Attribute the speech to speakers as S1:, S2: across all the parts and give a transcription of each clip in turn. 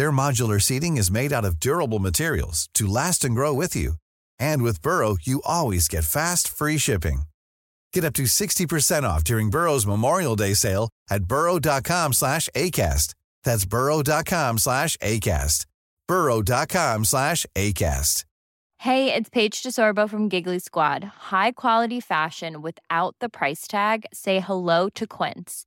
S1: Their modular seating is made out of durable materials to last and grow with you. And with Burrow, you always get fast, free shipping. Get up to 60% off during Burrow's Memorial Day sale at burrow.com slash ACAST. That's burrow.com slash ACAST. burrow.com slash ACAST.
S2: Hey, it's Paige DeSorbo from Giggly Squad. High quality fashion without the price tag. Say hello to Quince.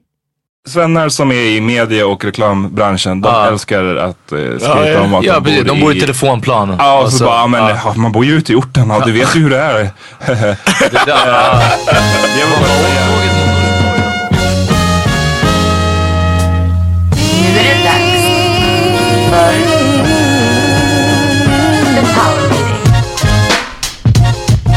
S3: Svennar som är i media och reklambranschen, de ja. älskar att eh, skriva ja, om att
S4: ja, de bor, de bor i telefonplan.
S3: Ja, och, och så, så bara, men ja. man bor ju ute i orten och du vet ju hur det är. det där,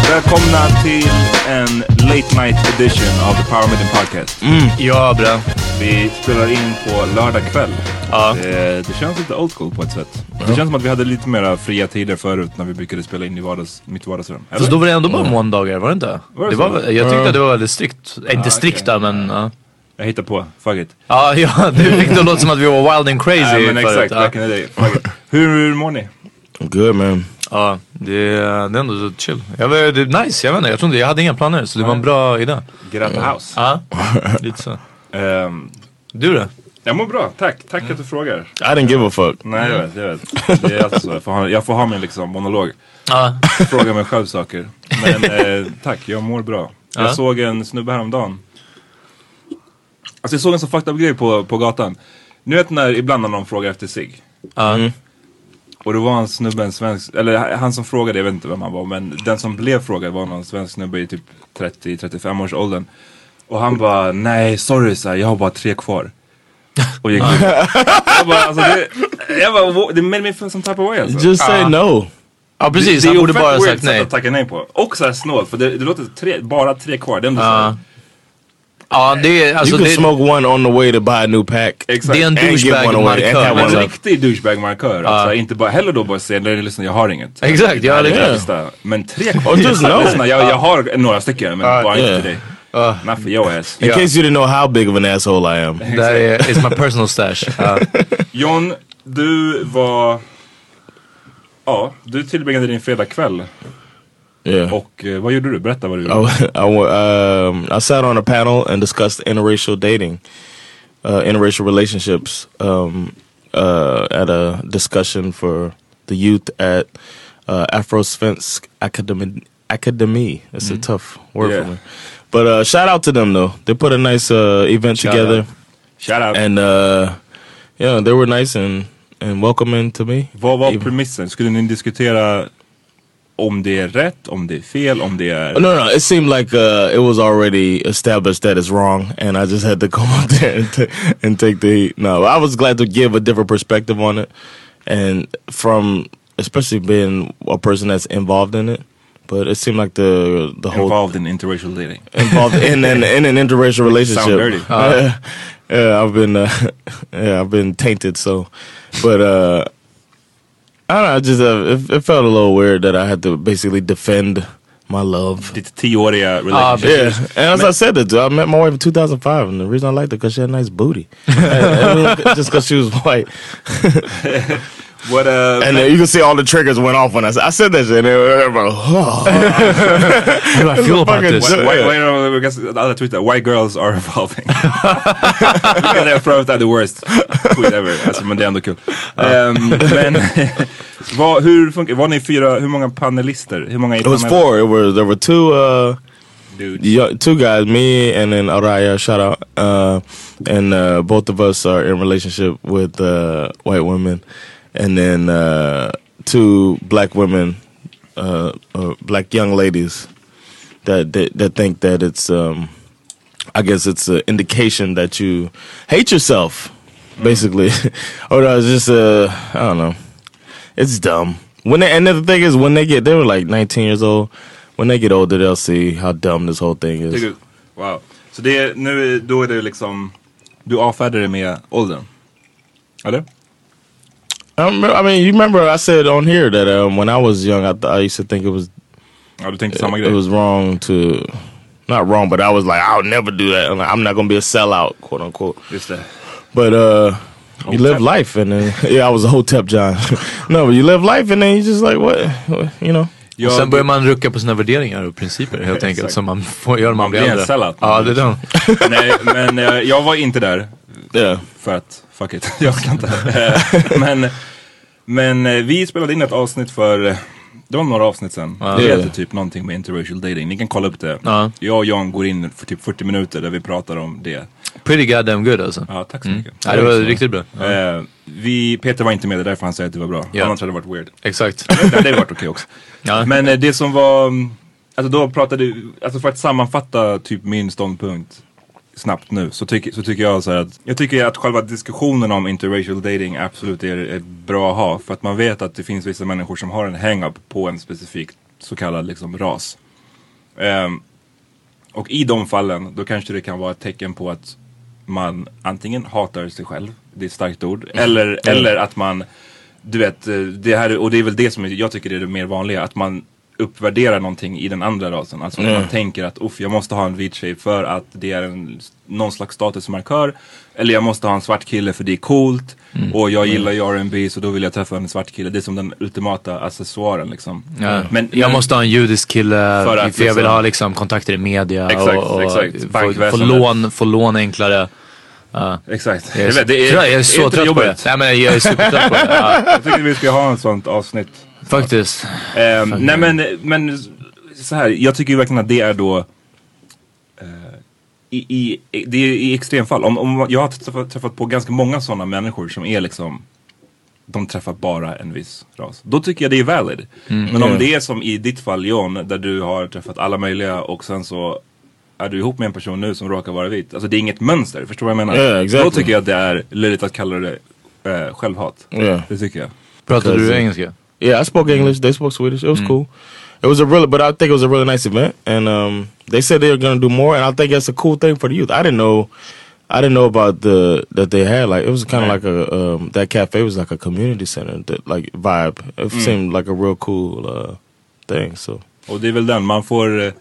S3: Välkomna till en late night edition av The Power Meeting Podcast.
S4: Mm, ja, bra.
S3: Vi spelar in på lördag kväll. Ja. Det, det känns lite old school på ett sätt. Ja. Det känns som att vi hade lite mera fria tider förut när vi brukade spela in i vardags, mitt vardagsrum.
S4: Fast då var det ändå bara måndagar, var det inte? Var det, det var, jag tyckte att det var väldigt strikt. Äh, inte strikt okay. men... Uh.
S3: Jag hittar på, fuck it.
S4: Ja, ja du fick det låta som att vi var wild and crazy
S3: Nej men exakt, back in the day. Hur mår ni?
S5: Good man.
S4: Ja, det, det är ändå chill. Jag, det är nice, jag vet inte. Jag, trodde, jag hade inga planer så det var en bra idé.
S3: Get out the house.
S4: Ja, lite så. Um, du då?
S3: Jag mår bra, tack. Tack mm. att du frågar. I
S5: didn't give a fuck.
S3: Nej jag vet, jag vet. Det är alltså så. Jag får ha, jag får ha min liksom monolog.
S4: Ja.
S3: Fråga mig själv saker. Men eh, tack, jag mår bra. Jag ja. såg en snubbe häromdagen. Alltså jag såg en så fucked up grej på, på gatan. Nu vet när ibland när någon frågar efter sig.
S4: Mm.
S3: Och då var en snubbe en svensk, eller han som frågade, jag vet inte vem han var, men den som blev frågad var någon svensk snubbe i typ 30-35 års åldern. Och han bara, nej sorry så här, jag har bara tre kvar. Och gick ut. jag bara, alltså det, jag bara, det made me feel some type of way alltså.
S5: Just say no.
S4: Ja precis, det, han borde bara sagt nej. Det
S3: är att tacka nej på. Och såhär snålt, för det, det låter tre, bara tre kvar. Det är ändå uh.
S4: Ja, det är, alltså,
S5: you can det, smoke one on the way to buy a new pack.
S3: Exakt.
S4: Det är en douchebag-markör.
S3: En riktig douchebag-markör. Uh. Alltså, inte bara, heller då bara säga, nej lyssna jag har inget.
S4: Exakt, ja det
S3: är Men tre kvar. Lyssna, jag, jag har några stycken men bara inte till dig. Uh, Not for your ass.
S5: In yeah. case you didn't know how big of an asshole I am.
S4: That is my personal stash. Uh.
S3: John, du var... Ja, du tillbringade din fredagkväll
S5: Yeah.
S3: Och eh, vad gjorde du? Berätta vad du
S5: I,
S3: gjorde.
S5: I, wa- um, I sat on a panel and discussed interracial dating, uh, interracial relationships um, uh, at a discussion for the youth at uh, Afrosvensk Academy. Academy. That's a tough word
S3: Yeah.
S5: for me. But uh, shout out to them though. They put a nice uh, event
S3: Shout
S5: together,
S3: out. Shout out.
S5: and uh, yeah, they were nice and and welcoming to me.
S3: vad var premissen? Skulle ni diskutera om det är rätt, om det är fel, om det är...
S5: No, no, it seemed like uh, it was already established that it's wrong, and I just had to come up there and, and take the heat. No, I was glad to give a different perspective on it, and from especially being a person that's involved in it. But it seemed like the the whole
S3: Involved in interracial dating.
S5: involved in an in an interracial relationship.
S3: Sound dirty.
S5: yeah, yeah, I've been uh, yeah, I've been tainted. So, but uh, I don't know. I just uh, it, it felt a little weird that I had to basically defend my love.
S3: Ditt tioåriga
S5: Ah,
S3: relationship.
S5: Yeah, and as I said, it, I met my wife in 2005, and the reason I liked her because she had a nice booty, And- and just because she was white.
S3: What, uh,
S5: And then you can see all the triggers went off when I said, I said that shit. And everybody, oh.
S4: How do I feel about
S5: fucking
S4: this?
S5: shit.
S3: Why, why, why, jag guess alla tweetar, white girls are evolving. Vilket är för övrigt är the worst tweet ever. Alltså, men det är ändå kul. Men vad, hur funkar, var ni fyra, hur många panelister? Hur många i
S5: It was four. It was there were two uh,
S3: Dudes.
S5: yo- two guys, me and then Araya. Shout out. Uh, and uh, both of us are in relationship with uh, white women, and then uh, two black women, uh, uh, black young ladies that, that that think that it's. Um, I guess it's an indication that you hate yourself, basically, or no, it's just uh, I don't know. It's dumb. When they, and the thing is, when they get, they were like 19 years old. When they get older, they'll see how dumb this whole thing is.
S3: Tycker? Wow. Så det nu, då är det liksom, du avfärdar det med åldern? Eller?
S5: I, remember, I mean, you remember I said on here that um, when I was young, I, th- I used to think it was
S3: Ja, du tänkte samma
S5: it was wrong to, not wrong, but I was like, I'll never do that. I'm, like, I'm not gonna be a sellout, quote unquote.
S3: Just det.
S5: But uh, you live
S3: Hotep.
S5: life, and then yeah, I was a hotep John. no, but you live life, and then you're just like what, what you know.
S4: Och sen börjar man rucka på sina värderingar och principer helt enkelt.
S3: Exakt.
S4: Som man får göra när man
S3: Man
S4: blir
S3: blir
S4: äldre.
S3: sellout.
S4: Ja, det är den.
S3: Nej, men eh, jag var inte där.
S5: Yeah.
S3: För att, fuck it, jag ska inte. Men men eh, vi spelade in ett avsnitt för, eh, det var några avsnitt sen. Det
S5: Ja.
S3: heter typ någonting med interracial dating. Ni kan kolla upp det.
S4: Ja.
S3: Jag och Jan går in för typ 40 minuter där vi pratar om det.
S4: Pretty goddamn good alltså.
S3: Ja, tack så mycket.
S4: Ja, det var riktigt bra.
S3: Eh, vi, Peter var inte med, det är därför han säger att det var bra.
S4: Ja.
S3: Annars hade det varit weird.
S4: Exakt.
S3: Det hade varit okej också.
S4: Ja.
S3: Men det som var, mm, alltså då pratade, alltså för att sammanfatta typ min ståndpunkt snabbt nu så, tycker så tycker jag så här att, jag tycker att själva diskussionen om interracial dating absolut är, är bra att ha. För att man vet att det finns vissa människor som har en hang-up på en specifik så kallad liksom ras. Ehm, och i de fallen då kanske det kan vara ett tecken på att man antingen hatar sig själv, det är ett starkt ord, eller, eller att man du vet, eh, det här, och det är väl det som jag tycker är det mer vanliga, att man uppvärderar någonting i den andra rasen. Alltså att
S5: Mm.
S3: man tänker att uff, jag måste ha en vit tjej för att det är en, någon slags statusmarkör. Eller jag måste ha en svart kille för det är coolt.
S4: Mm.
S3: Och jag gillar ju R&B så då vill jag träffa en svart kille. Det är som den ultimata accessoaren liksom.
S4: Ja.
S3: Men,
S4: jag måste ha en judisk kille
S3: För
S4: för,
S3: att
S4: jag vill
S3: liksom-
S4: ha liksom kontakter i media
S3: Exakt,
S4: och, och
S3: exakt.
S4: få, få, lån, få lån enklare. Ja.
S3: Exakt.
S4: Jag är,
S3: Jag vet, det är,
S4: jag är så trött på det. Nej, men jag är supertrött på det. Ja,
S3: Jag tycker vi ska ha ett sånt avsnitt.
S4: Faktiskt.
S3: Ehm, nej men, men så här, jag tycker ju verkligen att det är då eh, i, i, det är i extremfall. Om, om, jag har träffat, träffat på ganska många sådana människor som är liksom de träffar bara en viss ras. Då tycker jag det är valid. Men om det är som i ditt fall John, där du har träffat alla möjliga och sen så är du ihop med en person nu som råkar vara vit. Alltså det är inget mönster, förstår du vad jag menar?
S5: Yeah, exactly.
S3: Då tycker jag att det är löjligt att kalla det eh, självhat.
S5: Yeah.
S3: Det tycker jag.
S4: Pratar du engelska?
S5: Yeah, I spoke English. They spoke Swedish. It was cool. It was a really, but I think it was a really nice event, and um, they said they were gonna do more, and I think that's a cool thing for the youth. I didn't know, I didn't know about the that they had like it was kind of
S3: Right.
S5: like a um, that cafe was like a community center that like vibe. It seemed like a real cool uh, thing. So
S3: Och det är väl den, man får eh,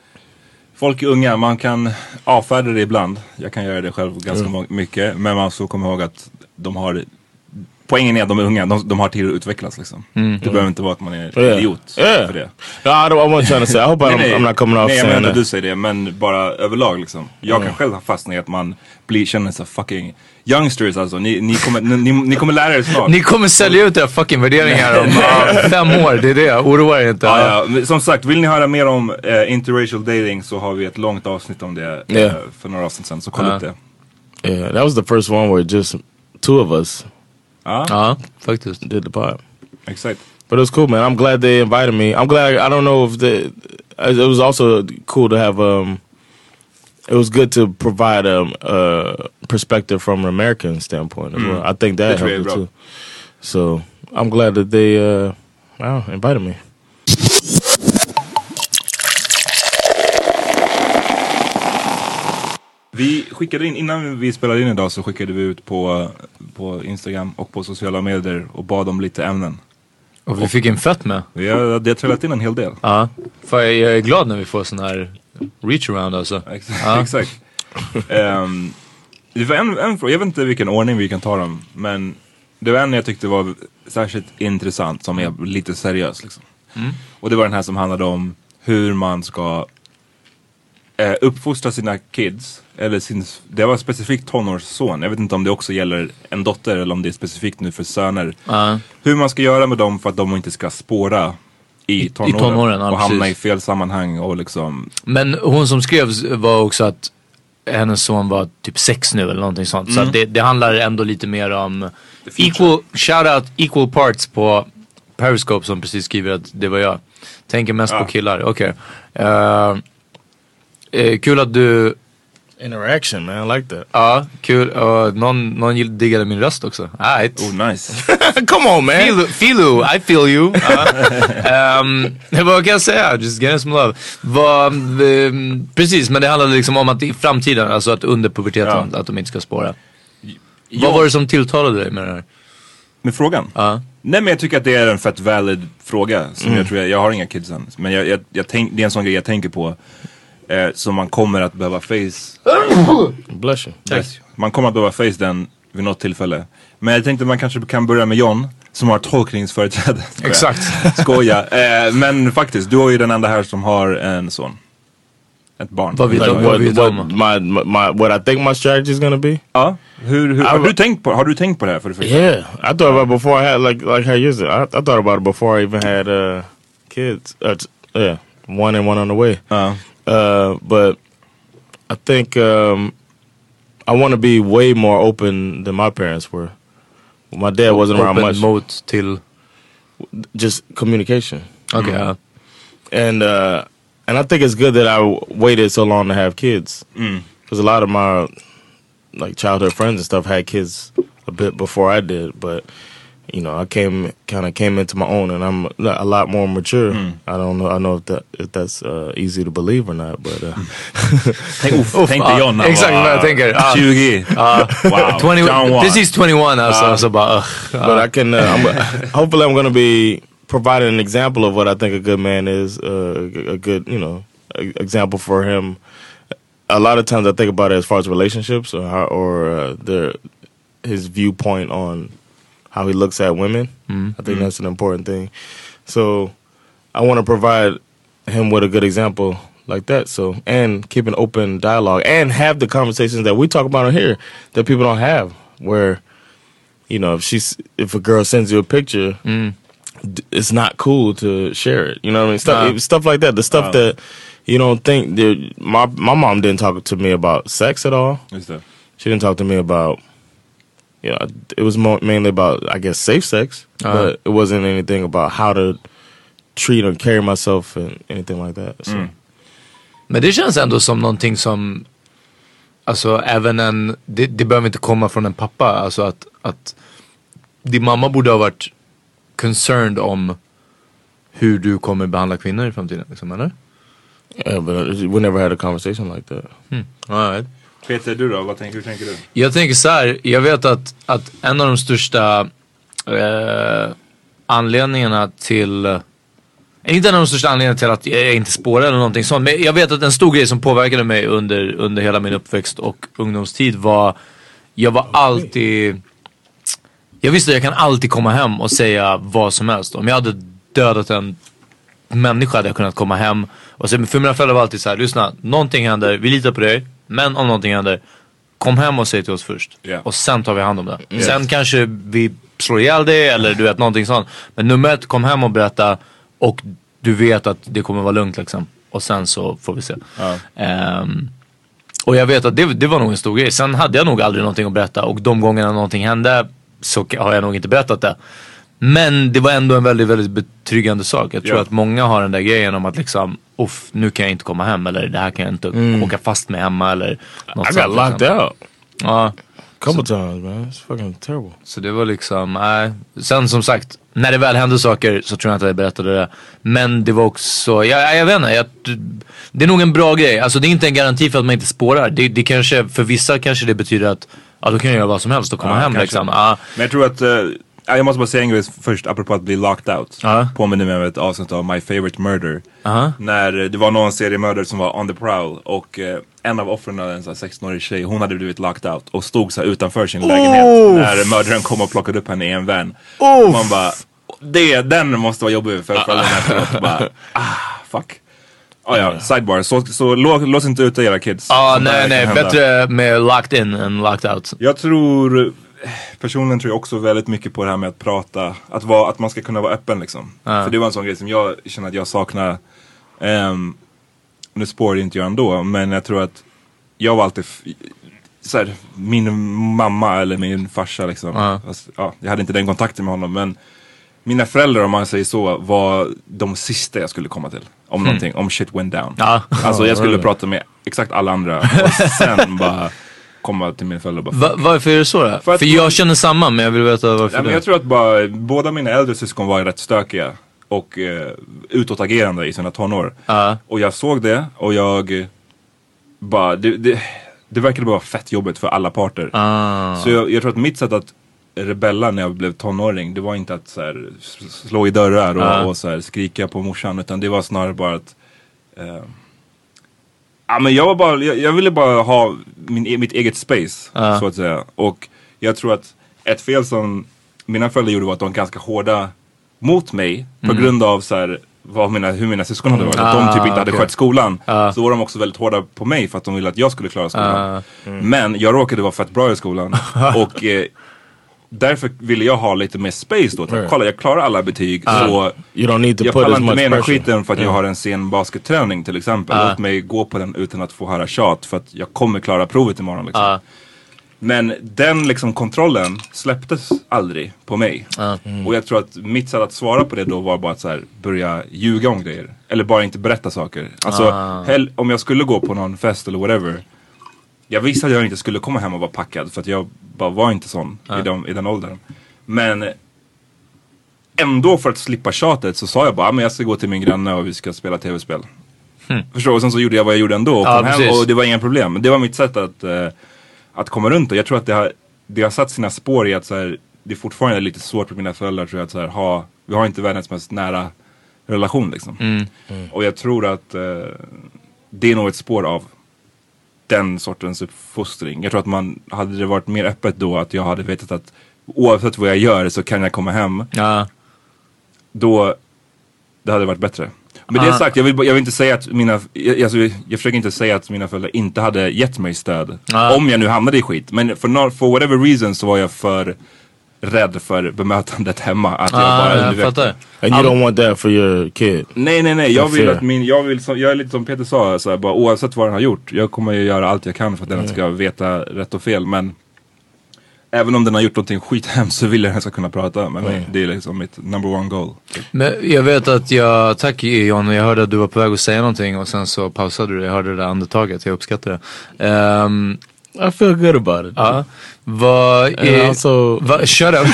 S3: Folk är unga, man kan avfärda det ibland. Jag kan göra det själv ganska må- mycket. Men man ska komma ihåg att de har poängen är att de är unga, de, de har tid att utvecklas liksom. Det behöver inte vara att man är
S5: Yeah.
S3: idiot
S5: Yeah.
S3: för det.
S5: No, I, don't, I trying to say. I hope I'm, I'm not coming off
S3: nej, jag menar inte du säger det, men bara överlag liksom. Jag kan själv fastna i att man blir, känner sig fucking youngsters alltså. Ni, ni, kommer, ni, ni kommer lära er snart.
S4: Ni kommer sälja ut era fucking värderingar om fem år, det är det. Oroa er inte.
S3: Ja, ja. Som sagt, vill ni höra mer om eh, interracial dating så har vi ett långt avsnitt om det
S5: Yeah.
S3: för några avsnitt sedan. Så kolla upp det.
S5: Yeah, that was the first one where just two of us
S3: Ja,
S4: Ja, faktiskt.
S5: did the pod.
S3: exakt.
S5: But it was cool, man. I'm glad they invited me. I'm glad. I don't know if the. It was also cool to have. Um, it was good to provide a um, uh, perspective from an American standpoint as well. I think that
S3: That's
S5: helped it too. So I'm glad that they uh, wow, invited me.
S3: Vi skickade in, innan vi spelade in idag så skickade vi ut på, på Instagram och på sociala medier och bad om lite ämnen.
S4: Och vi fick en fett med.
S3: Vi har, det har trillat in en hel del.
S4: Ja. För jag är glad när vi får sån här reach around alltså.
S3: Exakt.
S4: Ja.
S3: Exakt. Ehm, det var en, en fråga, jag vet inte vilken ordning vi kan ta dem, men det var en jag tyckte var särskilt intressant som är lite seriös. Liksom. Och det var den här som handlade om hur man ska eh, uppfostra sina kids. Eller sin, det var specifikt tonårsson, jag vet inte om det också gäller en dotter eller om det är specifikt nu för söner.
S4: Ja.
S3: Hur man ska göra med dem för att de inte ska spåra i tonåren,
S4: tonåren, ja,
S3: och hamna
S4: precis.
S3: i fel sammanhang och liksom
S4: Men hon som skrev var också att hennes son var typ sex nu eller någonting sånt. Så att det, det handlar ändå lite mer om equal, shoutout equal parts på Periscope som precis skriver att det var jag. Tänker mest på killar, okej. Eh, eh, kul att du,
S5: Interaction, man. I like that.
S4: ja kul, uh, någon, någon diggade min röst också. Right.
S3: Oh nice.
S5: Come on, man.
S4: Feel, feel you, I feel you. Ja. Ehm, vad kan jag säga? Just getting some love. Vad, ehm, precis, men det handlade liksom om att i framtiden, alltså att under puberteten,
S3: Ja.
S4: att de inte ska spåra. Vad var det som tilltalade dig med det här?
S3: Med frågan?
S4: Ja.
S3: Nej men jag tycker att det är en fett valid fråga. Som jag, tror jag, jag har inga kids än. Men jag, jag, jag tänk, det är en sån grej jag tänker på. Eh, som man kommer att behöva face.
S5: Bless you.
S3: Yes. Man kommer att behöva face den vid något tillfälle. Men jag tänkte man kanske kan börja med John. Som har tolkningsföreträde.
S4: Exakt.
S3: Skoja. Eh, men faktiskt, du är ju den enda här som har en son. Ett barn.
S4: Vad vet
S5: Like what, my, my I think my strategy is gonna be?
S3: Ja. Hur, hur,
S5: I
S3: har, du tänkt på, har du tänkt på det här för det första?
S5: Yeah, I thought about before I had like like how you said. I, I thought about it before I even had uh, kids. Uh, yeah, one and one on the way.
S3: Ja.
S5: Uh, but I think um, I want to be way more open than my parents were. My dad wasn't around
S4: Open
S5: much.
S4: mot till...
S5: just communication,
S4: Okej, ja.
S5: and uh, and I think it's good that I waited so long to have kids because a lot of my like childhood friends and stuff had kids a bit before I did, but you know I came kind of came into my own, and I'm a lot more mature. I don't know. I know if that if that's uh, easy to believe or not, but uh,
S3: Tänk, uff, tänk dig
S4: ja,
S3: John när han
S4: exakt
S3: var,
S4: vad jag tänker. Ja.
S3: 20. wow.
S4: 20,
S3: John Wall.
S4: precis 21 alltså, så bara ugh.
S5: but I can. Uh, I'm, hopefully, I'm going to be providing an example of what I think a good man is. Uh, a good, you know, a- example for him. A lot of times, I think about it as far as relationships or how, or uh, the his viewpoint on how he looks at women. Mm-hmm. I think that's an important thing. So, I want to provide him with a good example like that. So, and keep an open dialogue and have the conversations that we talk about on here that people don't have, where you know, if she's if a girl sends you a picture, mm. d- it's not cool to share it. You know what I mean? Stuff
S4: Nah.
S5: stuff like that. The stuff that you don't think my my mom didn't talk to me about sex at all. She didn't talk to me about you know, it was mo- mainly about I guess safe sex,
S4: Uh-huh.
S5: but it wasn't anything about how to treat or carry myself and anything like that. So
S4: Men det känns ändå som någonting som, alltså även en, det, det behöver inte komma från en pappa. Alltså att, att din mamma borde ha varit concerned om hur du kommer behandla kvinnor i framtiden. Liksom, eller?
S5: yeah, but we never had a conversation like that.
S4: All right.
S3: Peter, du då? Vad tänker, hur tänker du?
S4: Jag tänker så här, jag vet att, att en av de största eh, anledningarna till eh, inte en av de största anledningarna till att jag inte spårar eller någonting sånt. Men jag vet att en stor grej som påverkade mig under, under hela min uppväxt och ungdomstid var Jag var alltid Jag visste att jag kan alltid komma hem och säga vad som helst. Om jag hade dödat en människa hade jag kunnat komma hem och säga, för mina föräldrar var alltid så här, lyssna, någonting händer, vi litar på dig, men om någonting händer, kom hem och säg till oss först.
S3: Ja.
S4: Och sen tar vi hand om det. Sen kanske vi slår ihjäl dig eller du vet någonting sånt. Men nummer ett, kom hem och berätta och du vet att det kommer vara lugnt liksom. Och sen så får vi se. Ehm, och jag vet att det, det var nog en stor grej. Sen hade jag nog aldrig någonting att berätta och de gångerna någonting hände så har jag nog inte berättat det. Men det var ändå en väldigt, väldigt betryggande sak. Jag tror
S3: Ja.
S4: att många har den där grejen om att liksom, uff, nu kan jag inte komma hem eller det här kan jag inte åka fast med hemma eller något
S5: I got
S4: sånt,
S5: locked
S4: liksom.
S5: out
S4: Ja,
S5: couple times, man. It's fucking terrible.
S4: så det var liksom, nej. Sen som sagt, när det väl hände saker så tror jag inte att jag berättade det. Men det var också, jag, jag vet inte, jag, det är nog en bra grej. Alltså det är inte en garanti för att man inte spårar. Det, det kanske, för vissa kanske det betyder att, ja då kan jag göra vad som helst och komma
S3: Ja,
S4: hem
S3: kanske.
S4: liksom. Ja,
S3: Men jag tror att, ja, jag måste bara säga en grej först apropå att bli locked out.
S4: Ja.
S3: Påminner mig om ett avsnitt av My Favorite Murder.
S4: Aha.
S3: När eh, det var någon seriemördare som var on the prowl och eh, en av offren, en sån här 16-årig tjej, hon hade blivit locked out och stod så här utanför sin lägenhet när mördaren kom och plockade upp henne i en van. Man bara, det, den måste vara jobbig för föräldrarna efteråt. Bara, ah, fuck. Oh, ja, sidebar. Så, så lå, lås inte ute era kids.
S4: Ja,
S3: där
S4: nej, nej. Bättre med locked in än locked out.
S3: Jag tror, personligen tror jag också väldigt mycket på det här med att prata, att, vara, att man ska kunna vara öppen liksom. För det var en sån grej som jag känner att jag saknar. Um, nu spår det inte jag ändå, men jag tror att jag var alltid, så här, min mamma eller min farsa liksom.
S4: Ja.
S3: Fast, ja, jag hade inte den kontakten med honom men mina föräldrar om man säger så var de sista jag skulle komma till. Om någonting, om shit went down.
S4: Ja.
S3: Alltså jag skulle prata med exakt alla andra och sen bara komma till mina föräldrar bara
S4: Va, varför är det så då?
S3: För
S4: För, jag känner samma men jag vill veta varför
S3: Ja, men jag tror att bara, båda mina äldre syskon var rätt stökiga och eh, utåtagerande i sina tonår.
S4: Ja.
S3: Och jag såg det och jag bara, det, det, det verkade bara fett jobbigt för alla parter.
S4: Ah.
S3: Så jag, jag tror att mitt sätt att rebella när jag blev tonåring, det var inte att så här, slå i dörrar och,
S4: Ja.
S3: och så här, skrika på morsan utan det var snarare bara att eh, Ja men jag var bara, jag, jag ville bara ha min, e- mitt eget space
S4: Ja.
S3: så att säga. Och jag tror att ett fel som mina föräldrar gjorde var att de var ganska hårda mot mig på grund av så här, vad mina, hur mina syskon hade varit. Att de typ
S4: Mm. Ah,
S3: inte hade
S4: okej.
S3: skött skolan.
S4: Ja.
S3: Så var de också väldigt hårda på mig för att de ville att jag skulle klara skolan.
S4: Ah.
S3: Men jag råkade vara fett bra i skolan. och eh, därför ville jag ha lite mer space då.
S5: Right.
S3: Kolla jag klarar alla betyg. Så
S5: You don't need to
S3: jag pallar inte med den skiten för att jag har en sen basketträning till exempel.
S4: Ah.
S3: Låt mig gå på den utan att få höra tjat för att jag kommer klara provet imorgon. Liksom.
S4: Ja.
S3: Men den liksom kontrollen släpptes aldrig på mig. Och jag tror att mitt sätt att svara på det då var bara att så här, börja ljuga om grejer. Eller bara inte berätta saker. Alltså hell, om jag skulle gå på någon fest eller whatever. Jag visste att jag inte skulle komma hem och vara packad för att jag bara var inte sån i, de, i den åldern. Men ändå för att slippa tjatet så sa jag bara, "Ah, men jag ska gå till min granne och vi ska spela tv-spel. Förstår du? Och sen så gjorde jag vad jag gjorde ändå och
S4: Ja,
S3: kom hem
S4: precis.
S3: och det var inga problem. Det var mitt sätt att, eh, att komma runt det. Jag tror att det har, det har satt sina spår i att så här, det är fortfarande lite svårt för mina föräldrar tror jag att så här, ha, vi har inte världens mest nära relation liksom.
S4: Mm.
S3: Och jag tror att eh, det är nog ett spår av den sortens uppfostring. Jag tror att man, hade det varit mer öppet då att jag hade vetat att oavsett vad jag gör så kan jag komma hem.
S4: Ja.
S3: Då, det hade varit bättre. Men det
S4: Ah.
S3: sagt, jag vill, jag vill inte säga att mina, jag, alltså, jag försöker inte säga att mina föräldrar inte hade gett mig stöd.
S4: Ah.
S3: Om jag nu hamnade i skit. Men för, no, for whatever reason så var jag för rädd för bemötandet hemma. Att jag
S4: Ah,
S3: bara
S4: jag fattar.
S5: And you don't want that for your kid.
S3: Nej nej nej, jag vill att min, jag vill, som- jag är lite som Peter sa, så här, bara, oavsett vad den har gjort. Jag kommer ju göra allt jag kan för att den ska veta rätt och fel. Men även om den har gjort någonting skithemskt så vill jag att den ska kunna prata med mig. Det är liksom mitt number one goal.
S4: Men jag vet att jag, tack John, jag hörde att du var på väg att säga någonting och sen så pausade du. Jag hörde det där andetaget, jag uppskattar det. Ehm,
S5: I feel good about it.
S4: ja, vad är...
S5: also,
S4: Va, shut up.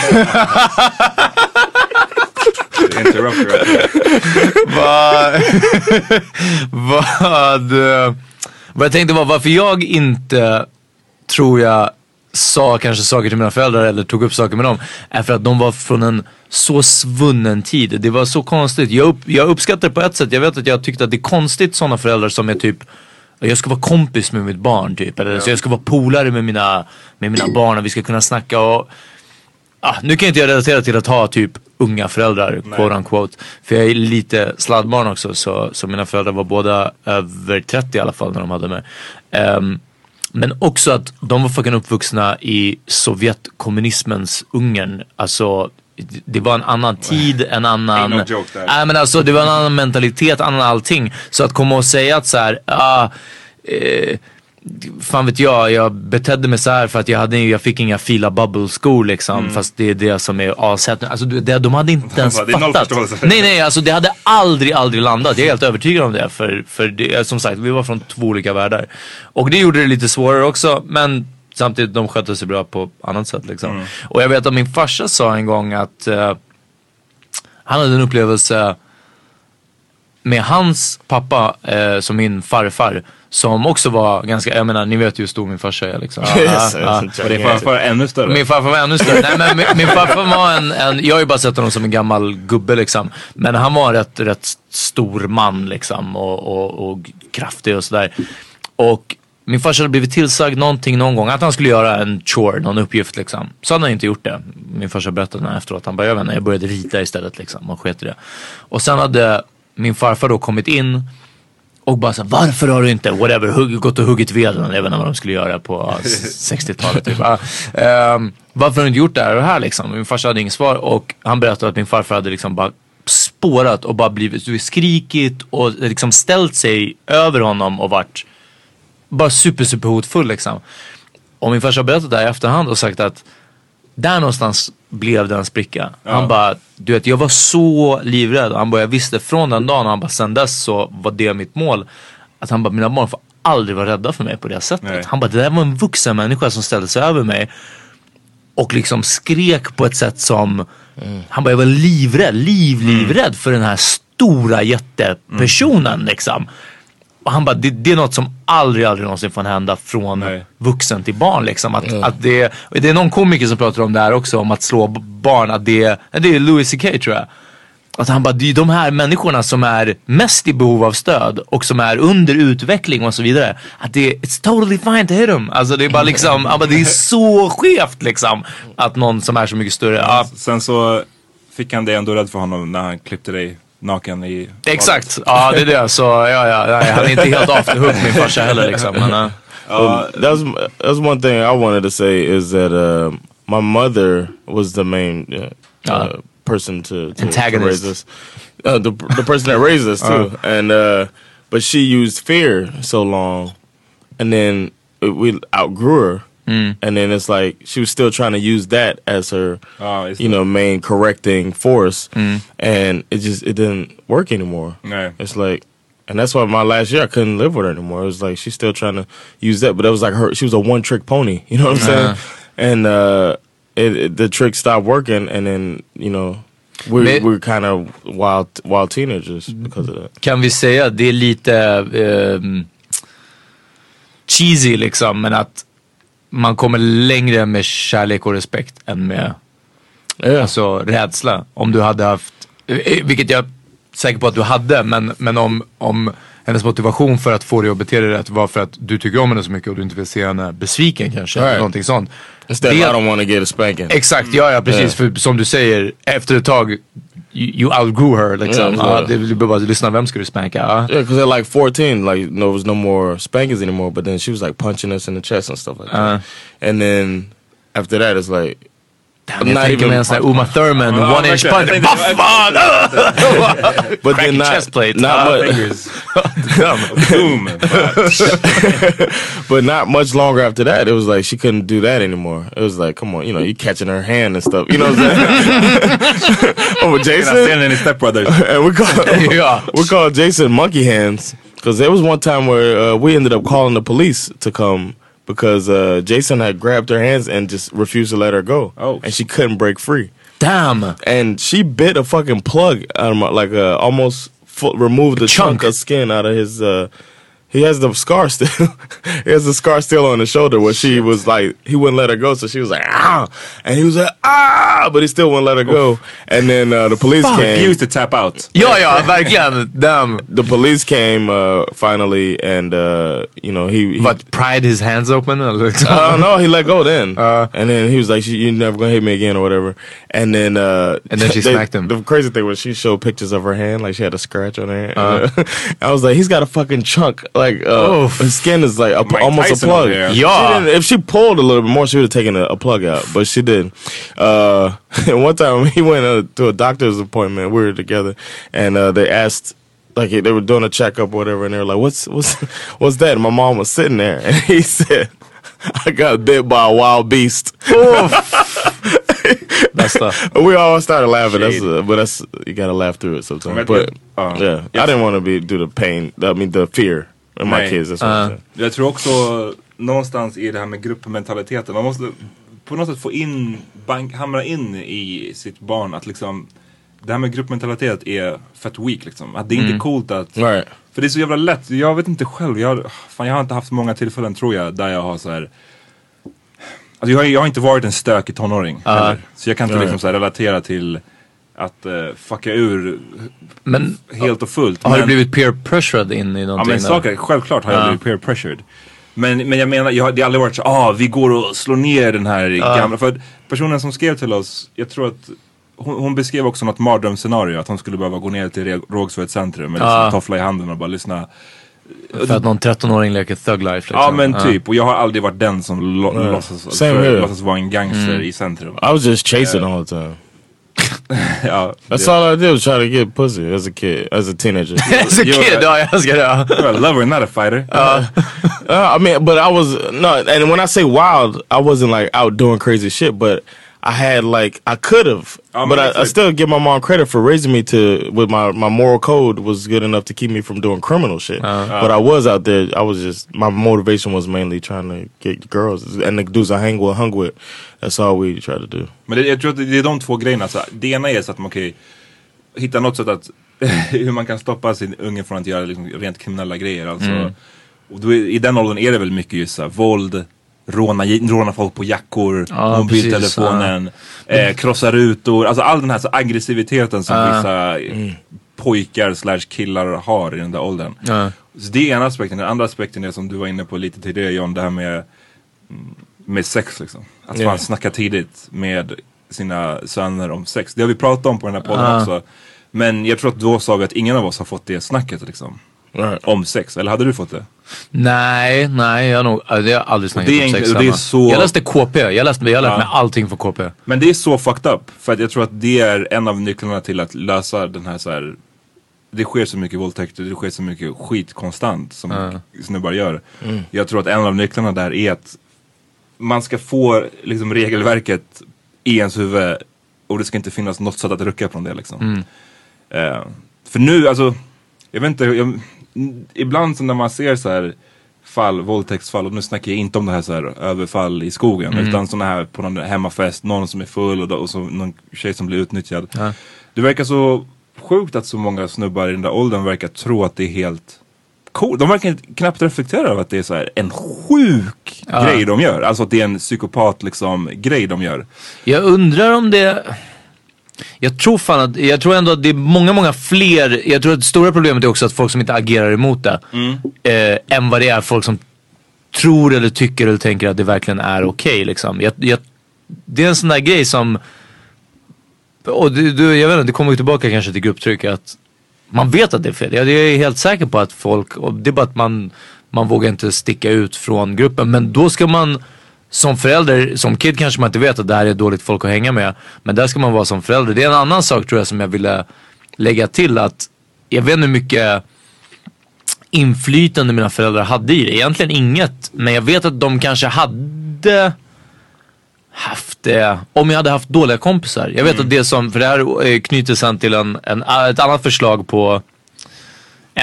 S4: Vad, vad, vad jag tänkte var varför jag inte tror jag sa kanske saker till mina föräldrar eller tog upp saker med dem är för att de var från en så svunnen tid. Det var så konstigt. Jag, upp, jag uppskattar det på ett sätt. Jag vet att jag tyckte att det är konstigt sådana föräldrar som är typ jag ska vara kompis med mitt barn typ. Eller så jag ska vara polare med mina, med mina barn och vi ska kunna snacka och ah, nu kan inte jag relatera till att ha typ unga föräldrar, quote unquote. För jag är lite sladdbarn också så, så mina föräldrar var båda över 30 i alla fall när de hade mig. Ehm, men också att de var fucking uppvuxna i Sovjetkommunismens Ungern. Alltså det var en annan tid, en annan...
S3: No joke.
S4: Nej men alltså det var en annan mentalitet, annan allting. Så att komma och säga att så här, ah, eh, fan vet jag, jag betedde mig så här för att jag, hade, jag fick inga fila bubble skor liksom.
S3: Mm.
S4: Fast det är det som är avsättning. Alltså det, de hade inte ens fattat. Nej nej, alltså det hade aldrig, aldrig landat. Jag är helt övertygad om det. För, för det, som sagt, vi var från två olika världar. Och det gjorde det lite svårare också. Men samtidigt, de skötte sig bra på annat sätt liksom.
S3: Mm.
S4: Och jag vet att min farsa sa en gång att eh, han hade en upplevelse med hans pappa, eh, som min farfar, som också var ganska, jag menar ni vet ju hur stor min farsa är liksom.
S5: Yes,
S3: det är farfar ännu större.
S4: Min farfar var ännu större. Nej, men min, min farfar var en, en, jag har ju bara sett honom som en gammal gubbe liksom. Men han var en rätt, rätt stor man liksom och, och, och kraftig och sådär. Och min farsa hade blivit tillsagd någonting någon gång att han skulle göra en chore, någon uppgift liksom. Så hade han inte gjort det. Min farsa berättade när efteråt, han bara jag vet inte, jag började rita istället liksom och sket i det. Och sen hade min farfar då kommit in och bara så varför har du inte, whatever, hugg, gått och huggit veden, jag vet inte vad de skulle göra på ja, 60-talet typ. Ehm, varför har du inte gjort det här och det här liksom? Min farsa hade inget svar och han berättade att min farfar hade liksom bara spårat och bara blivit, skrikit och liksom ställt sig över honom och varit bara super, super hotfull liksom. Och min farsa har berättat det här i efterhand och sagt att där någonstans blev det en spricka. Han bara, du vet jag var så livrädd. Han bara, jag visste från den dagen, han bara, sen dess så var det mitt mål. Att han bara, mina barn får aldrig vara rädda för mig på det sättet.
S3: Nej.
S4: Han bara, det där var en vuxen människa som ställde sig över mig. Och liksom skrek på ett sätt som, han bara, jag var livrädd, liv, livrädd för den här stora jättepersonen liksom. Han bara, det, det är något som aldrig, aldrig någonsin får hända från
S3: Nej.
S4: vuxen till barn liksom. Att, att det, det är någon komiker som pratar om det här också, om att slå barn. Att det, det är Louis CK tror jag. Att han bara, det är de här människorna som är mest i behov av stöd och som är under utveckling och så vidare. Att det är, it's totally fine to hit them. Alltså det är bara liksom, han bara, det är så skevt liksom. Att någon som är så mycket större, ja,
S3: Sen så fick han dig ändå rädd för honom när han klippte dig naken i...
S4: exakt. Ja det är det. Så ja, ja, nej, han är inte helt off the hook min farsa heller liksom. Men, uh,
S5: Um, that's that's one thing I wanted to say is that uh, my mother was the main uh, uh,
S4: Uh,
S5: person to, to, to raise us. Uh, the the person that raised us too, and uh, but she used fear so long, and then we outgrew her. Mm. And then it's like she was still trying to use that as her, oh,
S3: Ja, just
S5: you
S3: det.
S5: know, main correcting force, mm. and it just it didn't work anymore.
S3: Nej.
S5: It's like, and that's why my last year I couldn't live with her anymore. It was like she's still trying to use that, but it was like her. She was a one trick pony. You know what I'm saying? Uh-huh. And uh, it, it, the trick stopped working, and then you know we
S4: Men-
S5: we're kind of wild wild teenagers because of that.
S4: kan vi säga att det är lite ehm, cheesy liksom men att man kommer längre med kärlek och respekt än med
S5: Yeah.
S4: alltså, rädsla. Om du hade haft, eh, vilket jag är säker på att du hade, men, men om, om hennes motivation för att få dig att bete dig rätt var för att du tycker om henne så mycket och du inte vill se henne besviken kanske.
S5: Right.
S4: Eller någonting sånt.
S5: Instead,
S4: Det-
S5: I don't want to get a spanking.
S4: Exakt, ja ja precis. För som du säger, efter ett tag, you, you outgrew her liksom.
S5: Ja,
S4: Ja, det, du bara lyssna, vem ska du spanka? Ja.
S5: Yeah, because at like 14, like no, there was no more spankings anymore. But then she was like punching us in the chest and stuff like that. Uh-huh. And then after that, it's like
S4: Damn,
S5: Not even
S4: en sån. Uma Thurman,
S3: Ja,
S4: one inch punch.
S5: But
S4: Crack
S5: then not,
S4: chest plate.
S5: not
S4: Ah,
S5: mu-
S3: Boom.
S5: but not much longer after that. It was like she couldn't do that anymore. It was like, come on, you know, you catching her hand and stuff. You know what I'm saying? oh, Jason,
S3: scenen i Step Brothers.
S5: and we call
S4: Ja.
S5: we call Jason monkey hands because there was one time where uh, we ended up calling the police to come because uh, Jason had grabbed her hands and just refused to let her go.
S3: Oh.
S5: and she couldn't break free.
S4: Damn!
S5: and she bit a fucking plug out of my like uh, almost fu- removed the
S4: chunk.
S5: chunk of skin out of his uh he has the scar still. he has the scar still on his shoulder where she was like, he wouldn't let her go. So she was like, ah. And he was like, ah. But he still wouldn't let her go. And then uh, the police
S3: He
S5: came.
S3: used to tap out.
S4: Ja, ja, verkligen. Damn.
S5: the police came uh, finally and, uh, you know, he. he
S4: But pried his hands open? Eller liksom.
S5: uh, no, he let go then. and then he was like, "You're never gonna hit me again" or whatever. And then, uh,
S4: And then she
S5: they-
S4: smacked him.
S5: The crazy thing was she showed pictures of her hand, like she had a scratch on her hand. I was like, "He's got a fucking chunk. Like uh, his skin is like a, almost
S3: Tyson
S5: a plug."
S3: Yeah.
S5: She if she pulled a little bit more, she would have taken a, a plug out, but she didn't. Uh, and one time he went uh, to a doctor's appointment. We were together, and uh, they asked like they were doing a checkup or whatever, and they were like, "What's what's what's that?" And my mom was sitting there, and he said, "I got bit by a wild beast."
S4: Bästa.
S5: we all started laughing. That's uh, but that's you gotta laugh through it sometimes. But
S3: ja.
S5: yeah, I didn't want to be do the pain. I mean the fear in my
S3: Nej.
S5: kids. That's what I'm saying.
S3: Jag tror också någonstans i det här med gruppmentaliteten. Man måste på något sätt få in, bank, hamra in i sitt barn att liksom det här med gruppmentalitet är fett weak liksom. Att det är inte coolt att
S5: Right.
S3: För det är så jävla lätt, jag vet inte själv, jag, fan, jag har inte haft många tillfällen tror jag där jag har så här. Alltså jag, har, jag har inte varit en stökig tonåring heller. Så jag kan inte
S5: Ja, ja.
S3: liksom så här relatera till att uh, fucka ur
S4: Men
S3: helt och fullt.
S4: har du
S3: Men-
S4: blivit peer pressured in i
S3: Ja
S4: någonting?
S3: men
S4: där?
S3: saker, självklart har jag
S4: Ja.
S3: blivit peer pressured. Men, men jag menar, jag, har- det har aldrig varit så ah vi går och slår ner den här gamla. För personen som skrev till oss, jag tror att hon, hon beskrev också något mardrömsscenario. Att hon skulle behöva gå ner till Re- Rågsved centrum med liksom
S4: Ja.
S3: toffla i handen och bara lyssna.
S4: För att någon 13-åring leker thug life liksom.
S3: Ja men typ, och jag har aldrig varit den som lo-
S5: Ja.
S3: låtsas, låtsas vara en gangster
S4: Mm.
S3: i centrum.
S5: I was just chasing all the time.
S3: ja,
S5: That's all I did was try to get pussy as a kid, as a teenager.
S4: As a
S3: You're
S4: kid,
S3: right.
S4: ja jag ska det. ja.
S3: You're a lover, not a fighter.
S5: Uh, I mean, but I was no, and when I say wild, I wasn't like out doing crazy shit, but I had like I could have,
S3: oh,
S5: but I, I still give my mom credit for raising me to with my my moral code was good enough to keep me from doing criminal shit. Uh-huh. Uh-huh. but I was out there. I was just my motivation was mainly trying to get girls and the dudes I hang with, hung with. That's all we try to do.
S3: Men det, jag tror att det är de två grejerna. Så det ena är så att man kan hitta något sätt att hur man kan stoppa sin unge från att göra liksom rent kriminella grejer. Alltså, mm. och då I den åldern är det väl mycket just så här, våld, råna, råna folk på jackor,
S4: Ja,
S3: mobiltelefonen, eh, krossa rutor. Alltså all den här så aggressiviteten som vissa eh, pojkar slash killar har i den där åldern.
S4: Ja.
S3: Så det är ena aspekten. Den andra aspekten är som du var inne på lite tidigare John, det här med, mm, med sex liksom. Att
S5: Ja.
S3: man snackar tidigt med sina söner om sex. Det har vi pratat om på den här podden också. Men jag tror att då sa vi att ingen av oss har fått det snacket liksom.
S5: Right.
S3: Om sex, eller hade du fått det?
S4: Nej, nej jag har nog ja, det har jag aldrig snackat om sex
S3: egentligen- det är
S4: hemma.
S3: så-
S4: Jag läste KP, jag läste, jag lärt
S3: Ja.
S4: mig allting för KP.
S3: Men det är så fucked up. För att jag tror att det är en av nycklarna till att lösa den här så här. Det sker så mycket våldtäkter, det sker så mycket skit konstant som snubbar gör. Jag tror att en av nycklarna där är att man ska få liksom regelverket i ens huvud och det ska inte finnas något sätt att rucka från det liksom. Eh, för nu, alltså, jag vet inte, jag, ibland så när man ser så här fall, våldtäktsfall och nu snackar jag inte om det här så här överfall i skogen utan sådana här på någon hemmafest, någon som är full och, då- och så någon tjej som blir utnyttjad.
S4: Ja.
S3: Det verkar så sjukt att så många snubbar i den där åldern verkar tro att det är helt coolt. De verkar knappt reflektera över att det är så här en sjuk
S4: Ja.
S3: grej de gör. Alltså att det är en psykopat liksom grej de gör.
S4: Jag undrar om det... Jag tror fan att, jag tror ändå att det är många, många fler. Jag tror att det stora problemet är också att folk som inte agerar emot det. Eh, än vad det är folk som tror eller tycker eller tänker att det verkligen är okej liksom. Jag, jag, det är en sån där grej som, och du, du, jag vet inte, det kommer ju tillbaka kanske till grupptryck att man vet att det är fel. Jag, jag är helt säker på att folk, och det är bara att man, man vågar inte sticka ut från gruppen. Men då ska man som förälder, som kid kanske man inte vet att det här är dåligt folk att hänga med. Men där ska man vara som förälder. Det är en annan sak tror jag som jag ville lägga till att jag vet inte hur mycket inflytande mina föräldrar hade i det. Egentligen inget. Men jag vet att de kanske hade haft det om jag hade haft dåliga kompisar. Jag vet att det som, för det här eh, knyter sen till en, en, ett annat förslag på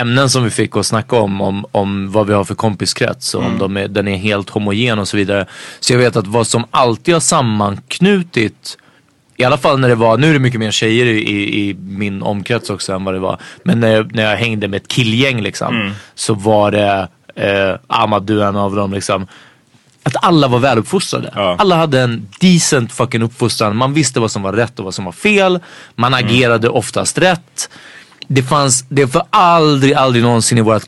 S4: ämnen som vi fick att snacka om, om, om vad vi har för kompiskrets och om de är, den är helt homogen och så vidare. Så jag vet att vad som alltid har sammanknutit i alla fall när det var, nu är det mycket mer tjejer i, i, i min omkrets också än vad det var. Men när jag, när jag hängde med ett killgäng liksom. Så var det eh, Ahmad du är en av dem liksom. Att alla var väluppfostrade.
S3: Ja.
S4: Alla hade en decent fucking uppfostran. Man visste vad som var rätt och vad som var fel. Man
S3: Mm.
S4: agerade oftast rätt. Det fanns, det för aldrig, aldrig någonsin i vårt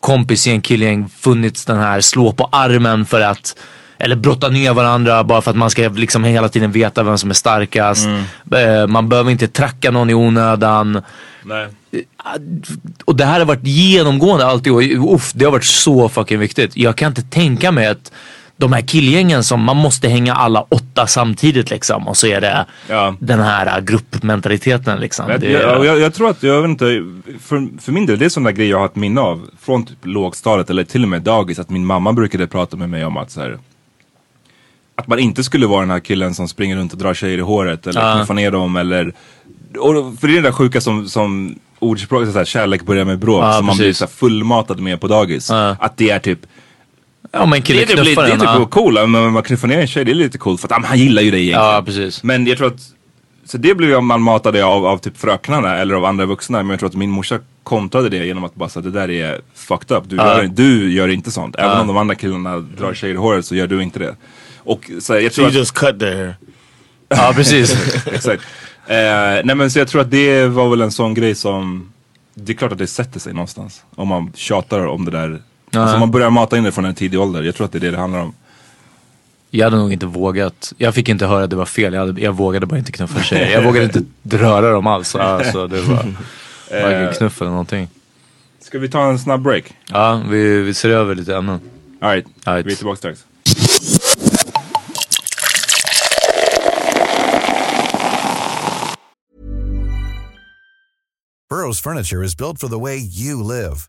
S4: kompisgäng, killgäng funnits den här slå på armen för att eller brotta ner varandra bara för att man ska liksom hela tiden veta vem som är starkast. Eh, Man behöver inte tracka någon i onödan.
S3: Nej.
S4: Och det här har varit genomgående alltid och uff, det har varit så fucking viktigt. Jag kan inte tänka mig att de här killgängen som man måste hänga alla åtta samtidigt liksom och så är det
S3: Ja.
S4: den här gruppmentaliteten liksom.
S3: Jag, jag, jag, jag tror att, jag vet inte, för, för min del, det är sådana grejer jag har ett minne av. Från typ lågstadiet eller till och med dagis. Att min mamma brukade prata med mig om att så här, Att man inte skulle vara den här killen som springer runt och drar tjejer i håret. Eller
S4: Ja.
S3: knuffar ner dem eller och, För det är det där sjuka som, som ordspråket, så här, kärlek börjar med bråk.
S4: Ja,
S3: som man blir
S4: precis.
S3: så fullmatad med på dagis. Att det är typ
S4: ja men
S3: det
S4: kille
S3: är, typ, det är
S4: en.
S3: typ
S4: ja.
S3: cool, men man knuffar ner en tjej, det är lite coolt för att ah, han gillar ju dig egentligen.
S4: Ja, precis.
S3: Men jag tror att, så det blev jag man matade av, av typ fröknarna eller av andra vuxna. Men jag tror att min morsa kontrade det genom att bara säga att det där är fucked up. Du,
S4: Ja.
S3: gör, du gör inte sånt. Även
S4: Ja.
S3: om de andra killarna drar tjejer i håret så gör du inte det. Och så jag
S5: So
S3: tror
S5: you
S3: att,
S5: just cut their hair.
S4: Ja precis.
S3: exakt. Eh, nej men så jag tror att det var väl en sån grej som, det är klart att det sätter sig någonstans. Om man tjatar om det där. Alltså om man börjar mata in det från en tidig ålder. Jag tror att det är det det handlar om.
S4: Jag hade nog inte vågat. Jag fick inte höra att det var fel. Jag, hade, jag vågade bara inte knuffa tjejer. Jag vågade inte röra dem alls. Alltså, det var varken knuff eller någonting.
S3: Ska vi ta en snabb break?
S4: Ja, vi, vi ser över lite ämnen.
S3: Alright,
S4: Alright.
S3: vi är tillbaka strax.
S1: Burrow's furniture is built for the way you live.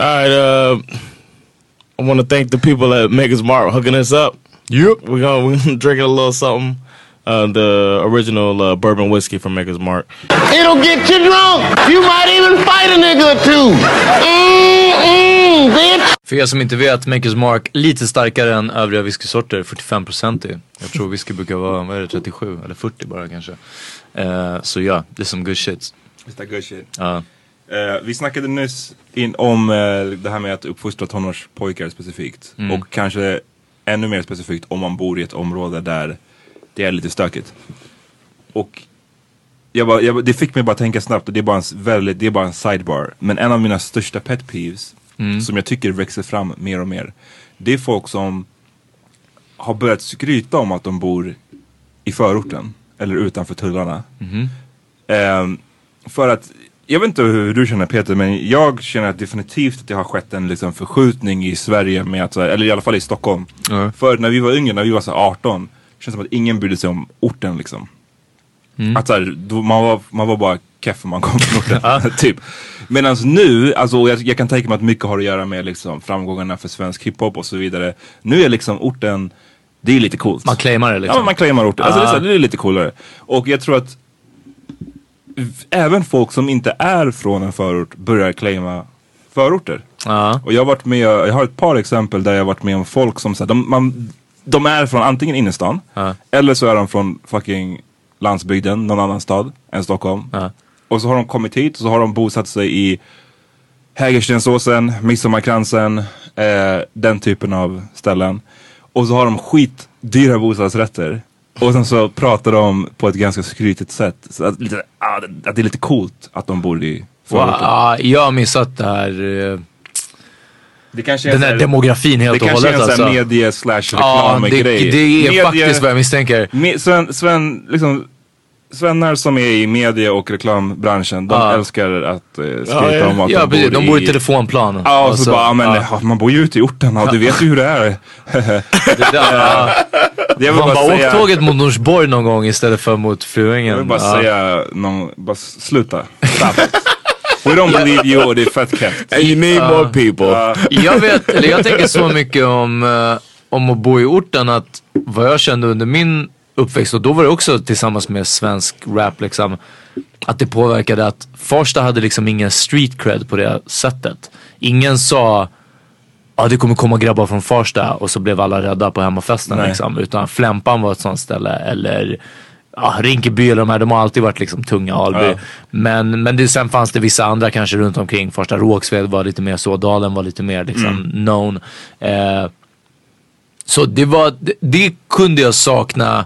S5: All right, uh, I want to thank the people at Maker's Mark hooking us up. Yep, we're gonna we're gonna drinking a little something. Uh, the original uh, bourbon whiskey from Maker's Mark.
S6: It'll get you drunk. You might even fight a nigga or two. Mm-mm, bitch.
S4: För er som inte vet, Makers Mark lite starkare än övriga whiskysorter, 45% i. Jag tror whisky brukar vara, vad är det, 37 eller 40 bara kanske. Eh, så ja, det är som good shit.
S3: Is that good shit?
S4: Ja.
S3: Eh, vi snackade nyss in om eh, det här med att uppfostra tonårspojkar specifikt. Och kanske ännu mer specifikt om man bor i ett område där det är lite stökigt. Och jag bara, jag, det fick mig bara tänka snabbt och det är bara, en, väldigt, det är bara en sidebar. Men en av mina största pet peeves som jag tycker växer fram mer och mer. Det är folk som har börjat skryta om att de bor i förorten eller utanför tullarna. Ehm, för att, jag vet inte hur du känner Peter, men jag känner att definitivt att det har skett en liksom, förskjutning i Sverige, med att, eller i alla fall i Stockholm.
S4: Ja.
S3: För när vi var yngre, när vi var så här 18, känns som att ingen brydde sig om orten liksom. Att så här, man, var, man var bara keff om man kom från orten. typ. Medan nu, alltså, jag, jag kan tänka mig att mycket har att göra med liksom, framgångarna för svensk hiphop och så vidare. Nu är liksom orten, det är lite coolt.
S4: Man claimar det liksom.
S3: Ja, man claimar orten. Alltså, det, är så här, det är lite coolare. Och jag tror att även folk som inte är från en förort börjar claima förorter.
S4: Ja.
S3: Och jag har varit med, jag har ett par exempel där jag har varit med om folk som här, de, man, de är från antingen innerstan
S4: Ja.
S3: eller så är de från fucking landsbygden, någon annan stad än Stockholm.
S4: Ja.
S3: Och så har de kommit hit och så har de bosatt sig i Hägerstensåsen, Midsommarkransen, eh, den typen av ställen. Och så har de skitdyra bostadsrätter. Och sen så pratar de på ett ganska skrytigt sätt. Så att, lite, ah, det- att det är lite coolt att de bor i
S4: Wow,
S3: förorten.
S4: ja, jag har missat det här. eh,
S3: Det kanske är
S4: Den här
S3: här-
S4: demografin helt
S3: Det
S4: och
S3: kanske är
S4: hållet
S3: en sån här
S4: alltså.
S3: medie slash
S4: Ja, det,
S3: grej.
S4: det är faktiskt vad jag misstänker.
S3: Sven, Sven, liksom, Svennar som är i media och reklambranschen, de
S4: Ja.
S3: älskar att eh, skryta
S5: Ja,
S3: om att
S4: Ja,
S3: de bor
S4: De bor i telefonplan.
S3: Ja, och
S4: Och
S3: så,
S4: så-
S3: bara, ja, men
S4: ja,
S3: man bor ju ute i orten och du vet ju hur det är.
S4: Det där, ja.
S3: Jag vill
S4: Man
S3: bara
S4: bara
S3: säga,
S4: tåget mot Norsborg någon gång istället för mot Fruängen.
S3: jag vill bara säga, någon, bara sluta. We don't believe you och det är fett kept.
S5: And you need more people.
S4: Jag vet, eller jag tänker så mycket om, eh, om att bo i orten att vad jag kände under min uppväxt och då var det också tillsammans med svensk rap liksom. Att det påverkade att Farsta hade liksom ingen street cred på det sättet. Ingen sa Ja det kommer komma grabbar från Farsta och så blev alla rädda på hemmafesten
S3: Nej.
S4: liksom. Utan Flämpan var ett sånt ställe eller ja, Rinkeby eller de här, de har alltid varit liksom tunga Alby.
S3: Ja.
S4: Men, men det, sen fanns det vissa andra kanske runt omkring. Farsta Rågsved var lite mer så, Dalen var lite mer liksom
S3: Mm.
S4: known. Eh, så det var, det, det kunde jag sakna.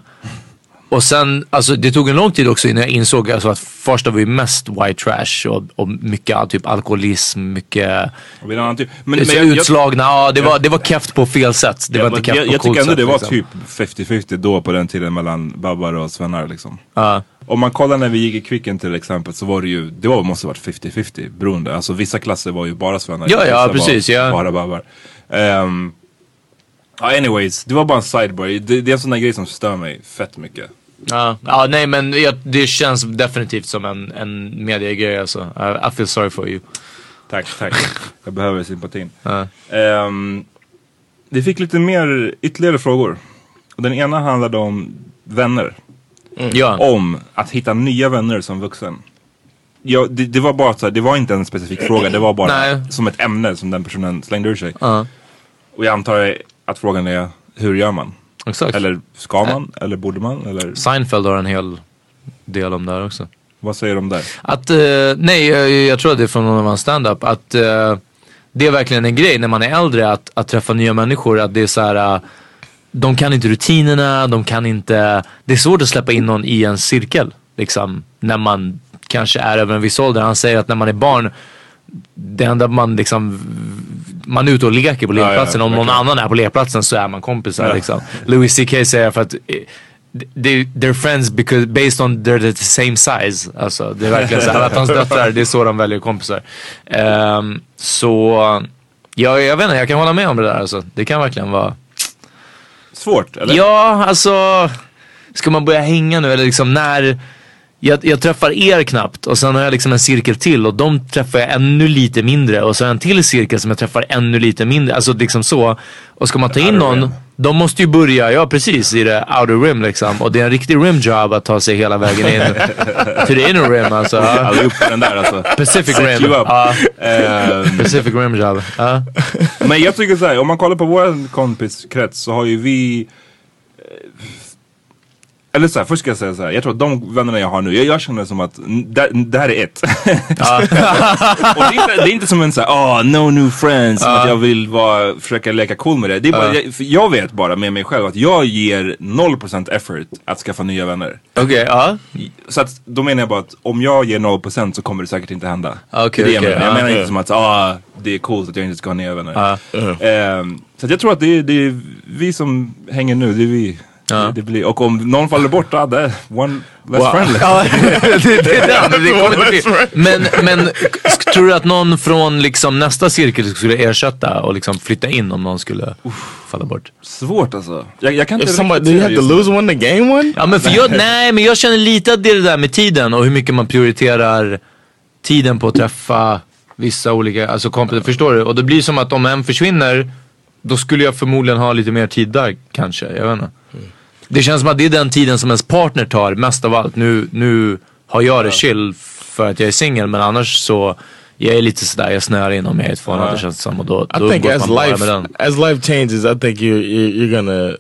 S4: Och sen, alltså det tog en lång tid också innan jag insåg alltså, att Farsta var ju mest white trash och, och mycket typ alkoholism, mycket
S3: typ- Men,
S4: men,
S3: men jag, jag,
S4: utslagna. Ja, det var, det var keft på fel sätt. Det
S3: Ja,
S4: var inte keft
S3: jag,
S4: på
S3: jag tycker ändå
S4: sätt,
S3: det var
S4: liksom.
S3: typ 50-50 då på den tiden mellan Babbar och Svennar liksom.
S4: Ja.
S3: Om man kollar när vi gick i Kvicken till exempel så var det ju, det var, måste varit 50-50 beroende. Alltså vissa klasser var ju bara Svennar.
S4: Ja, ja, precis,
S3: var
S4: ja.
S3: Bara Babbar. Um, ja, anyways, det var bara en sidebar. Det, det är en sån där grej som stör mig fett mycket.
S4: Ja, ja nej men jag, det känns definitivt som en, en mediegrej alltså. I, I feel sorry for you.
S3: Tack, tack. Jag behöver sympatin.
S4: Ja.
S3: Ehm, vi fick lite mer, ytterligare frågor. Och den ena handlade om vänner.
S4: Ja.
S3: Om att hitta nya vänner som vuxen. Ja, det, det var bara så här, det var inte en specifik fråga, det var bara som ett ämne som den personen slängde ur sig. Och jag antar att frågan är, hur gör man?
S4: exakt.
S3: Eller ska man? Eller borde man? Eller
S4: Seinfeld har en hel del om det här också.
S3: vad säger de där?
S4: Att, eh, nej jag, jag tror att det är från någon av hans standup. Att eh, det är verkligen en grej när man är äldre att, att träffa nya människor. Att det är så här. eh, de kan inte rutinerna, de kan inte. Det är svårt att släppa in någon i en cirkel. Liksom när man kanske är över en viss ålder. Han säger att när man är barn. Det enda man liksom. Man är ute och leker på
S3: Ja, ja,
S4: lekplatsen. Om någon annan är på lekplatsen så är man kompisar
S3: Ja.
S4: liksom. Louis CK säger för att eh, they, they're friends because based on they're the same size. Alltså det är verkligen så. Alla hans döttrar, det är så de väljer kompisar. Ehm, så ja, jag vet inte, jag kan hålla med om det där alltså. Det kan verkligen vara.
S3: Svårt, eller?
S4: Ja, alltså. Ska man börja hänga nu eller liksom när. Jag, jag träffar er knappt och sen har jag liksom en cirkel till och de träffar jag ännu lite mindre och så har jag en till cirkel som jag träffar ännu lite mindre. Alltså liksom så. Och ska man ta in
S3: Outer
S4: någon,
S3: rim.
S4: de måste ju börja, ja precis, i det outer rim liksom. Och det är en riktig rim job att ta sig hela vägen in till the inner rim alltså. Ja.
S3: Upp den där alltså.
S4: Pacific rim. Ja,
S3: Ehm,
S4: Pacific rim job. Ja.
S3: Men jag tycker så här, om man kollar på vår kompiskrets så har ju vi eh, eller så här, först ska jag säga så här, jag tror att de vännerna jag har nu, jag, jag känner som att det, här är ett. och det är, inte, det är inte som en så här, oh, no new friends, som att jag vill vara, försöka leka cool med det. det är bara, jag, för jag vet bara med mig själv att jag ger 0% effort att skaffa nya vänner.
S4: Okej, ja.
S3: Så att då menar jag bara att om jag ger 0% så kommer det säkert inte hända.
S4: Okej,
S3: det är det
S4: okej,
S3: jag menar. Jag
S4: ja.
S3: menar inte som att ah, det är coolt att jag inte ska ha nya vänner.
S4: Ja.
S3: Ehm, så jag tror att det är, det är vi som hänger nu, det är vi.
S4: Ja.
S3: Det, det blir, och om någon faller bort, det är one less
S4: Wow.
S3: friendly.
S4: Ja, det, det är den. Det kommer. Men, men tror du att någon från liksom nästa cirkel skulle ersätta och liksom flytta in om någon skulle falla bort?
S3: Svårt alltså. Jag, jag kan
S5: If
S3: inte
S5: somebody,
S3: riktigt
S5: do you have to lose one to gain one?
S4: Ja men för jag, nej men jag känner lite att det är det där med tiden och hur mycket man prioriterar tiden på att träffa vissa olika, alltså kompisar, förstår du? Och det blir som att om en försvinner, då skulle jag förmodligen ha lite mer tid där kanske, jag vet inte. Det känns som att det är den tiden som ens partner tar mest av allt. Nu, nu har jag det chill för att jag är singel men annars så jag är lite sådär, jag snöar in om jag är i ett förhållande känns det som. Och då,
S5: I
S4: då
S5: think
S4: går
S5: as life
S4: med den.
S5: as life changes, I think you're you're, you're gonna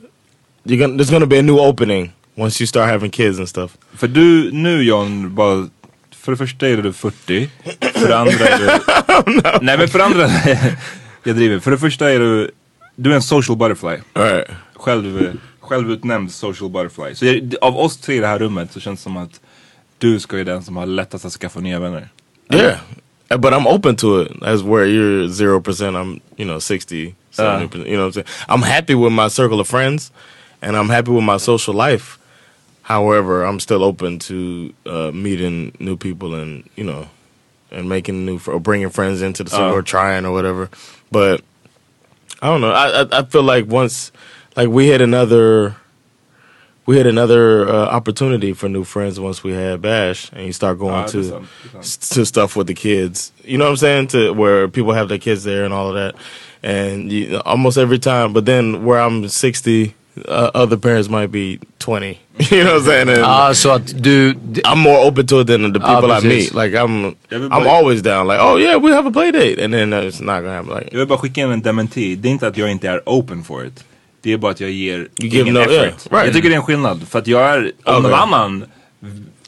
S5: you're gonna there's gonna be a new opening once you start having kids and stuff.
S3: För du nu John, bara, för det första är du 40. För det andra är du... Nej men för det andra, jag driver. För det första är du, du är en social butterfly.
S5: Right.
S3: Själv, självutnämnd social butterfly. Så jag, av oss tre i det här rummet så känns det som att du ska ju den som har lättast att skaffa nya vänner.
S5: Yeah. Uh, But I'm open to it as where you're zero percent, I'm you know 60, 70 percent. You know what I'm saying? I'm happy with my circle of friends, and I'm happy with my social life. However, I'm still open to uh, meeting new people and you know, and making new or bringing friends into the circle
S3: Uh.
S5: or trying or whatever. But I don't know. I, I I feel like once, like we hit another. We had another uh, opportunity for new friends once we had Bash, and you start going
S3: Ah,
S5: to
S3: that's some-
S5: to stuff with the kids. You know what I'm saying? To where people have their kids there and all of that, and you, almost every time. But then where I'm 60, uh, other parents might be 20. you know what I'm saying? And
S4: Ah, så att du,
S5: I'm more open to it than the people I meet. Like I'm,
S3: Everybody-
S5: I'm always down. Like, oh yeah, we have a play date, and then uh, it's not gonna happen. Like,
S3: Jag vill bara skicka in en dementi. Det är inte att jag inte är open for it. Det är bara att jag ger
S5: give
S3: ingen effort.
S5: right.
S3: Jag tycker det är en skillnad. För att jag är, om någon
S5: Okay.
S3: annan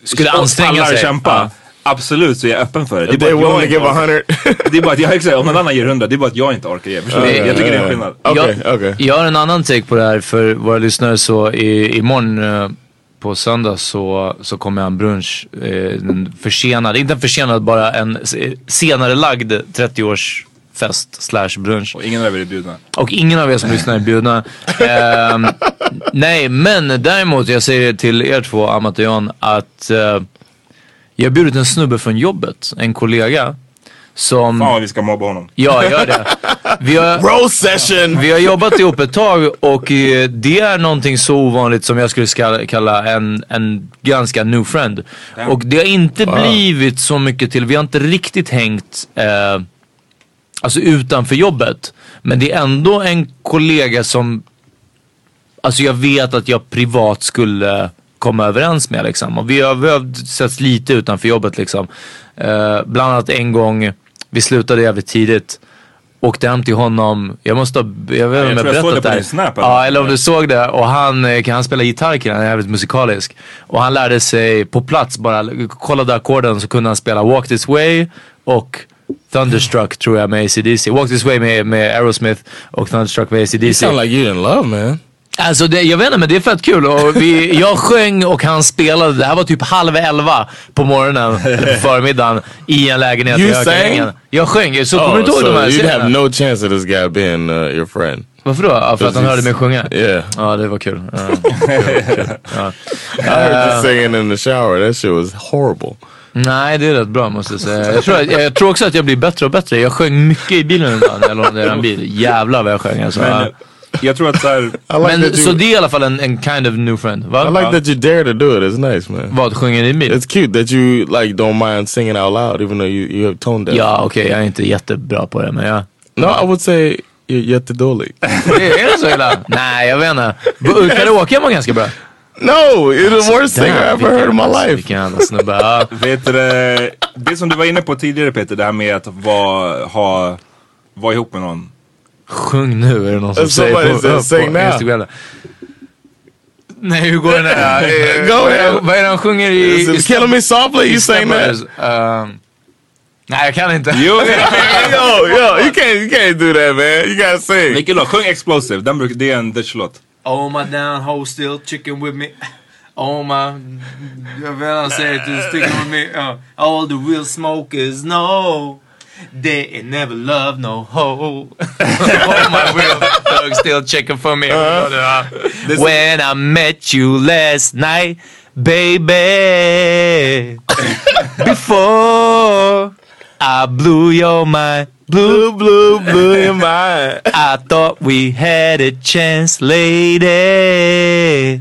S4: Skulle anstränga sig.
S3: kämpa.
S4: Ja.
S3: Absolut så är jag öppen för det. Det är bara att jag
S5: hundred.
S3: Det är bara att jag exakt, om någon annan ger 100, det är bara att jag inte orkar ge. Förstår du?
S5: Okay,
S3: Jag tycker det är en skillnad.
S5: Okay,
S4: jag,
S5: okay.
S4: jag har en annan take på det här för våra lyssnare så i, imorgon eh, på söndag så, så kommer jag en brunch, eh, en försenad, inte en försenad bara en senare lagd 30-årsfest slash brunch.
S3: Och ingen av er är bjudna.
S4: Och ingen av er som lyssnar är bjudna. Ehm, nej, men däremot, jag säger till er två, Amat och John, att eh, jag har bjudit en snubbe från jobbet, en kollega. Som,
S3: Fan vad vi ska mobba honom.
S4: ja gör det. Vi har,
S5: Rose session.
S4: vi har jobbat ihop ett tag och eh, det är någonting så ovanligt som jag skulle kalla en, en ganska new friend. Och det har inte blivit så mycket till, vi har inte riktigt hängt eh, alltså utanför jobbet. Men det är ändå en kollega som, alltså jag vet att jag privat skulle komma överens med liksom. Och vi har, vi har setts lite utanför jobbet liksom. Eh, bland annat en gång, vi slutade jävligt tidigt. Åkte hem till honom, jag måste ha, jag vet inte om
S3: jag
S4: jag berättat
S3: det
S4: här.
S3: Snap, eller?
S4: Ja, eller om du såg det. Och han, eh, kan han spela gitarr killen, han är jävligt musikalisk. Och han lärde sig på plats bara, kollade ackorden så kunde han spela Walk This Way och Thunderstruck tror jag med ACDC. Walk This Way med, med Aerosmith och Thunderstruck med
S5: You
S4: ACDC.
S5: sound like you in love, man.
S4: Alltså det, jag vet inte men det är fett kul. Och vi, jag sjöng och han spelade. Det här var typ halv elva på morgonen, eller på förmiddagen i en lägenhet
S5: You
S4: i Hökarängen.
S5: sang?
S4: Jag sjöng. Så kommer du
S5: Oh,
S4: inte ihåg
S5: so
S4: de här
S5: you'd have
S4: scenerna?
S5: no chance of this guy being uh, your friend.
S4: Varför då? Ja, för att han hörde mig sjunga?
S5: Yeah.
S4: Ja, det var kul. Ja, kul, kul. Ja.
S5: I heard you singing in the shower. That shit was horrible.
S4: Nej, det är rätt bra måste jag säga. Jag tror, att- jag tror också att jag blir bättre och bättre. Jag sjöng mycket i bilen idag när jag lånade er en bil. Jävlar vad jag sjöng alltså.
S3: Men
S4: Ja.
S3: jag tror att så här,
S5: I like
S4: Men så det är i alla fall en, en kind of new friend. Va?
S5: I like that you dare to do it. It's nice, man.
S4: Vad, sjunger i bil?
S5: It's cute that you like don't mind singing out loud, even though you you have tone deaf.
S4: Ja, okej, jag är inte jättebra på det, men jag...
S5: No, I would say you're jättedålig.
S4: Är det så illa? Nej, jag vet inte. Karaoke var ganska bra.
S5: No, you're the worst singer I ever heard in my life.
S4: Vilken jävla snubbe. Ja.
S3: vet du, det, som du var inne på tidigare Peter, det här med att vara, ha, vara ihop med någon.
S4: Sjung nu, är det någon som säger på, på
S5: sing now.
S4: Instagram. Nej, hur går den här? Eh,
S5: Go ahead.
S4: Vad är det han sjunger i...
S5: Is
S4: i
S5: it killing me softly? You saying that?
S4: Um, nej, jag kan inte.
S3: Jo,
S5: yo, yo, you can't, you can't do that, man. You gotta sing.
S3: vilken låt? Sjung Explosive, den bruk, det är en Dutch-låt.
S4: Oh my down hoe still chicken with me. Oh my... Jag han säger till sticking with me. Uh, all the real smokers know. They ain't never love no hoe. oh my real thug still checking for me. Uh, When I met you last night, baby. Before I blew your mind. Blue,
S5: Blue, blue your mind.
S4: I thought we had a chance, lady.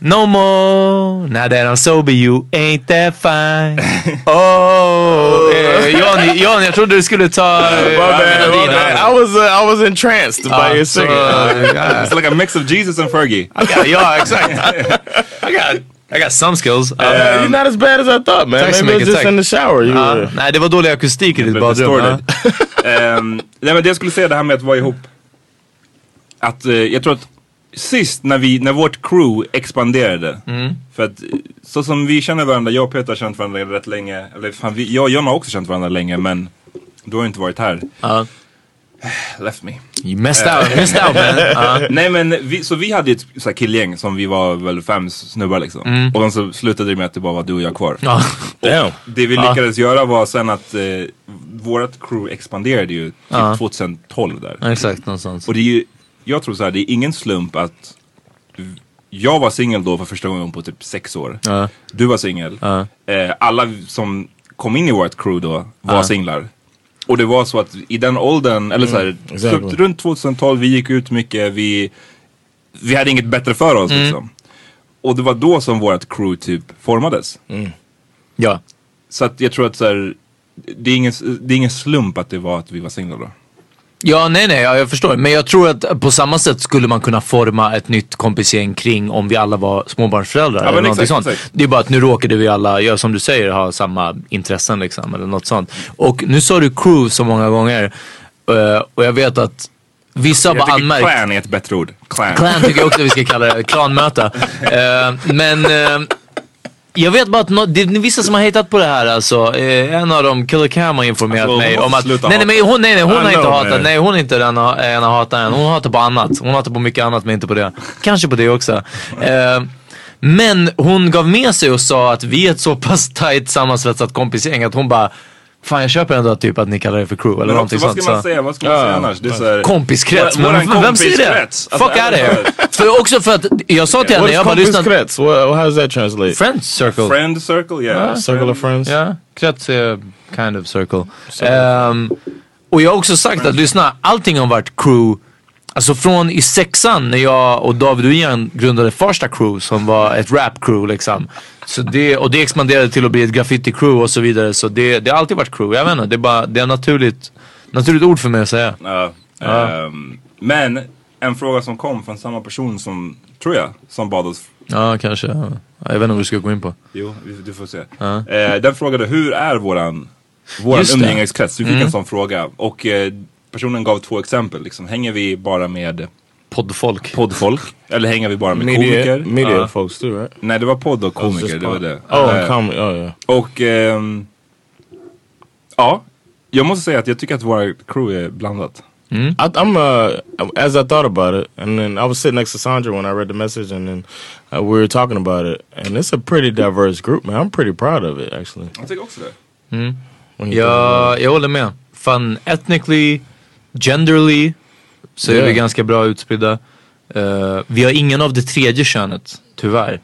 S4: No more. Now that I'm sober, you ain't that fine. Oh, eh, John, John, jag trodde du skulle ta
S5: My bad, my bad. I was uh, I was entranced by your
S4: så,
S5: singing.
S4: eh,
S3: It's like a mix of Jesus and Fergie.
S4: ja, ja, exakt. I got I got some skills.
S5: Uh, you're not as bad as I thought man.
S4: Tack så
S5: Maybe it was
S4: mycket,
S5: just
S4: tack.
S5: in the shower. You
S4: Ja,
S5: were...
S4: nej, det var dålig akustik i ditt badrum.
S3: Ehm, nej men det jag skulle säga det här med att vara ihop. Att eh, jag tror att sist när vi, när vårt crew expanderade.
S4: Mm.
S3: För att så som vi känner varandra, jag och Peter har känt varandra rätt länge. Eller fan, vi, jag och John har också känt varandra länge men du har inte varit här. Left me.
S4: You messed out, missed out man. Ja.
S3: Nej men vi, så vi hade ju ett så här killgäng som vi var väl fem snubbar liksom.
S4: Mm.
S3: Och sen så slutade det med att det bara var du och jag kvar.
S4: Ja.
S5: Damn.
S3: Det vi lyckades göra var sen att eh, vårt crew expanderade ju typ
S4: Ja.
S3: 2012 där.
S4: Exakt, någonstans.
S3: Och det är ju, jag tror så här, det är ingen slump att jag var singel då för första gången på typ sex år. Du var singel. Eh, alla som kom in i vårt crew då var singlar. Och det var så att i den åldern, eller så här,
S5: exactly.
S3: så runt 2012, vi gick ut mycket, vi, vi hade inget bättre för oss
S4: Mm.
S3: liksom. Och det var då som vårt crew typ formades.
S4: Ja.
S3: Så att jag tror att så här, det, är ingen, det är ingen slump att det var att vi var singlar då.
S4: Ja, nej, nej, ja, jag förstår. Men jag tror att på samma sätt skulle man kunna forma ett nytt kompisgäng kring om vi alla var småbarnsföräldrar.
S3: Ja,
S4: eller någonting
S3: exakt,
S4: sånt.
S3: exakt.
S4: Det är bara att nu råkade vi alla, ja, som du säger, ha samma intressen liksom. Eller något sånt. Och nu sa du crew så många gånger. eh, och jag vet att vissa har
S3: Jag
S4: bara
S3: tycker
S4: anmärkt.
S3: clan är ett bättre ord. Clan.
S4: Clan tycker jag också vi ska kalla det. Klanmöte. Eh, men eh, jag vet bara att nå- det är vissa som har hittat på det här alltså. Eh, en av dem, Killer Cam har informerat
S3: Alltså,
S4: mig om att... Nej nej, men hon, nej, nej, hon
S5: I
S4: har inte hatat.
S5: man.
S4: Nej hon är inte den ena hataren. Hon hatar på annat. Hon hatar på mycket annat men inte på det. Kanske på det också. Eh, men hon gav med sig och sa att vi är ett så pass tight sammansvetsat kompisgäng att hon bara Fan jag köper ändå typ att ni kallar det för crew eller
S3: Men också,
S4: någonting
S3: vad
S4: sånt.
S3: ska man säga? Vad ska man säga
S5: Ja.
S3: annars? Det är så här,
S4: Kompiskrets, men
S3: våran
S4: vem säger det?
S3: kompiskrets. Alltså,
S4: Fuck out of here. För också för att jag sa till henne, jag bara
S5: crets? What, how does that translate?
S4: Friends circle.
S3: Friend circle, yeah.
S5: Circle of friends?
S4: Ja, krets är kind of circle. Ehm, och jag har också sagt att lyssna, allting har varit crew. Alltså från i sexan när jag och David och Ian grundade första crew som var ett rap crew liksom. Så det, och det expanderade till att bli ett graffiti crew och så vidare. Så det, det har alltid varit crew. Jag vet inte, det är bara, det är naturligt, naturligt ord för mig att säga.
S3: Ja, ehm, men en fråga som kom från samma person som, tror jag, som bad oss.
S4: Ja, kanske. Ja. Jag vet inte vad du ska gå in på.
S3: Jo, vi- du får se.
S4: Ja.
S3: Eh, den frågade hur är våran, våran umgängeskrets? Vi fick
S4: Mm.
S3: en sån fråga. Och eh, personen gav två exempel. Liksom. Hänger vi bara med
S4: Poddfolk.
S3: poddfolk? Eller hänger vi bara med
S5: Media,
S3: komiker?
S5: media
S3: Ja.
S5: folks too, right?
S3: Nej, det var podd och komiker. Det var det.
S5: Oh,
S3: Eh,
S5: com- oh yeah.
S3: Och ehm, ja, jag måste säga att jag tycker att våra crew är blandat.
S5: I, I'm uh, as I thought about it, and then I was sitting next to Sandra when I read the message, and then uh, we were talking about it, and it's a pretty diverse group, man. I'm pretty proud of it, actually.
S3: Jag tycker också det.
S5: When you think about
S4: Ja, jag håller med. Fan, ethnically, genderly så är
S5: Ja.
S4: vi ganska bra utspridda. Eh, vi har ingen av det tredje könet, tyvärr.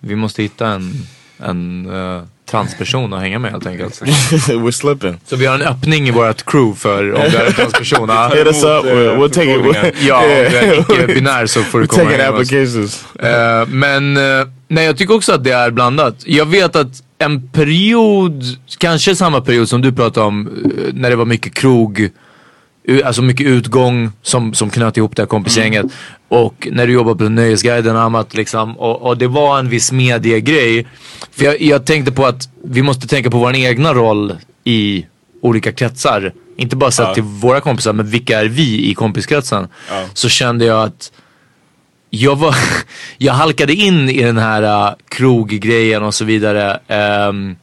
S4: Vi måste hitta en, en eh, transperson att hänga med helt enkelt.
S5: We're slipping.
S4: Så vi har en öppning i vårt crew för om du är en transperson. Ja,
S5: Hit us up. We'll,
S3: eh,
S5: we'll take it.
S4: ja om du är icke-binär så får du
S5: We're
S4: komma
S5: taking
S4: oss.
S5: applications.
S4: Eh, men eh, nej, jag tycker också att det är blandat. Jag vet att en period, kanske samma period som du pratade om, när det var mycket krog, alltså mycket utgång som, som knöt ihop det här kompisgänget. Och när du jobbade på Nöjesguiden och annat liksom. Och, och det var en viss mediegrej. För jag, jag tänkte på att vi måste tänka på vår egna roll i olika kretsar. Inte bara sett
S3: Ja.
S4: till våra kompisar, men vilka är vi i kompiskretsen?
S3: Ja.
S4: Så kände jag att jag, var, jag halkade in i den här uh, kroggrejen och så vidare. ehm,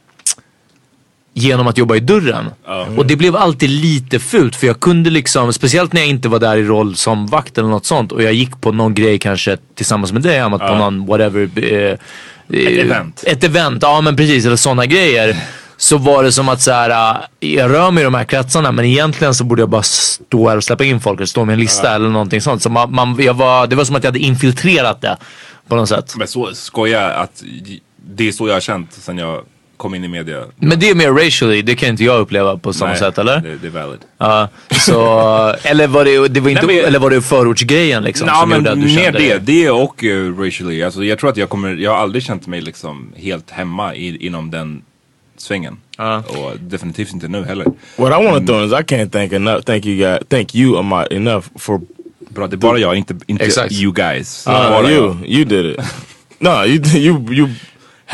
S4: genom att jobba i dörren.
S3: Ja.
S4: Och det blev alltid lite fult för jag kunde liksom, speciellt när jag inte var där i roll som vakt eller något sånt och jag gick på någon grej kanske tillsammans med dig Amat på någon whatever. Eh,
S3: Ett event.
S4: Ett event, ja men precis. Eller sådana grejer. Så var det som att så här, äh, jag rör mig i de här kretsarna men egentligen så borde jag bara stå här och släppa in folk eller stå med en lista eller någonting sånt. Så man, man, jag var, det var som att jag hade infiltrerat det på något sätt.
S3: Men så skojar att det är så jag har känt sen jag kom in i media.
S4: Men det är mer racially, det kan inte jag uppleva på samma
S3: Nej,
S4: sätt eller?
S3: Det, det är valid.
S4: Ja, så, eller var det, det var inte,
S3: Nej, men-
S4: eller var det förortsgrejen liksom?
S3: Ja
S4: som
S3: men
S4: gjorde att du
S3: mer det, det och uh, racially. Alltså, jag tror att jag kommer, jag har aldrig känt mig liksom helt hemma i, inom den svängen.
S4: Ja.
S3: Och definitivt inte nu heller.
S5: What I want to in is I can't thank enough. Thank you guys. Thank you, Amat, enough for
S3: Bra, det är bara jag, inte, inte you guys.
S5: uh,
S3: bara
S5: you.
S3: jag.
S5: You did it. No, you you you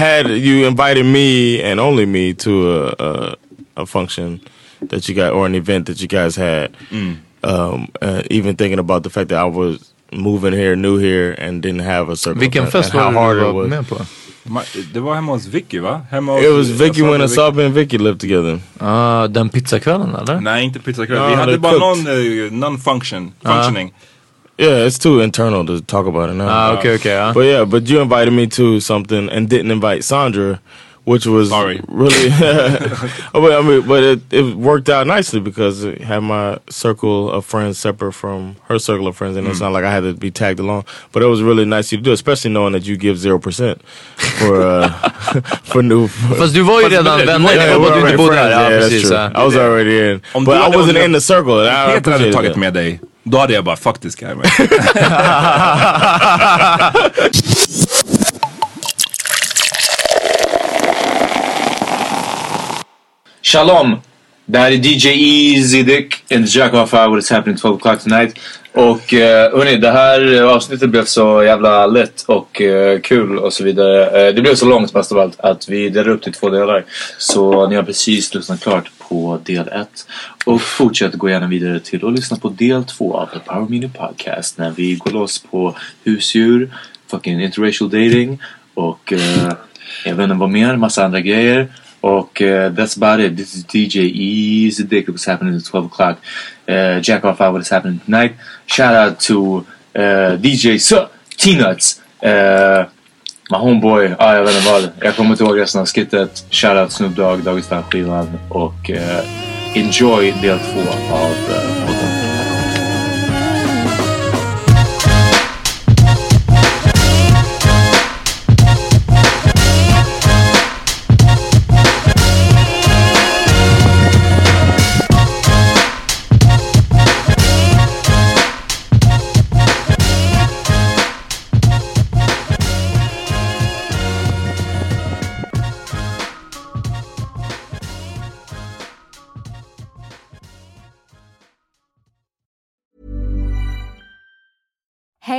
S5: had you invited me and only me to a a, a function that you got or an event that you guys had. Um, uh, even thinking about the fact that I was moving here, new here, and didn't have a circle.
S7: Vilken
S5: and
S7: fest
S5: how
S7: var
S5: hard it was.
S7: med på?
S3: Ma- Det var hemma hos Vicky va? Hemma hos,
S5: It was Vicky when
S3: det,
S5: Asabi and Vicky lived together.
S7: Ah, den pizzakvällen eller?
S3: Nej, inte pizzakväll.
S5: No,
S3: Vi hade
S5: they
S3: bara
S5: cooked.
S3: någon, uh, någon function, functioning.
S5: Yeah, it's too internal to talk about it now.
S7: Ah, okay, okay. ja.
S5: But yeah, but you invited me to something and didn't invite Sandra, which was
S3: Sorry.
S5: really. but I mean, but it, it worked out nicely because it had my circle of friends separate from her circle of friends, and it's not like I had to be tagged along. But it was really nice you to do, especially knowing that you give zero percent for uh, for new.
S7: Fast du var ju redan
S3: men det-
S7: vänner,
S3: du
S5: Yeah, we're
S7: bara att du inte bodde där. Ja,
S5: Yeah, that's
S7: precis.
S5: true.
S7: ja.
S5: I was already in,
S3: Om
S5: but I wasn't in the circle. and I
S3: Peter hade
S5: appreciated
S3: tagit
S5: it.
S3: med dig. Då hade jag bara, fuck this guy man.
S7: Shalom! Det här är DJ Easy Dick and Jack of Fire What is happening 12 o'clock tonight. Och eh, hörni, det här avsnittet blev så jävla lätt och eh, kul och så vidare. Eh, det blev så långt mest av allt att vi delar upp det i två delar. Så ni har precis lyssnat klart på del 1. Och fortsätt gå gärna vidare till att lyssna på del 2 av The Power Mini Podcast när vi går loss på husdjur, fucking interracial dating och eh, jag vet inte vad mer, massa andra grejer. Och uh, that's about it. This is DJ Easy Dick. What's happening at 12 o'clock? Uh, Jack off out. What is happening tonight? Shout out to uh, DJ Sir T-Nuts. Uh, my homeboy. Ah, jag vet inte vad. Jag kommer inte ihåg resten av skittet. Shout out Snoop Dogg, Dagens skivan. Och uh, enjoy del två av uh, podden.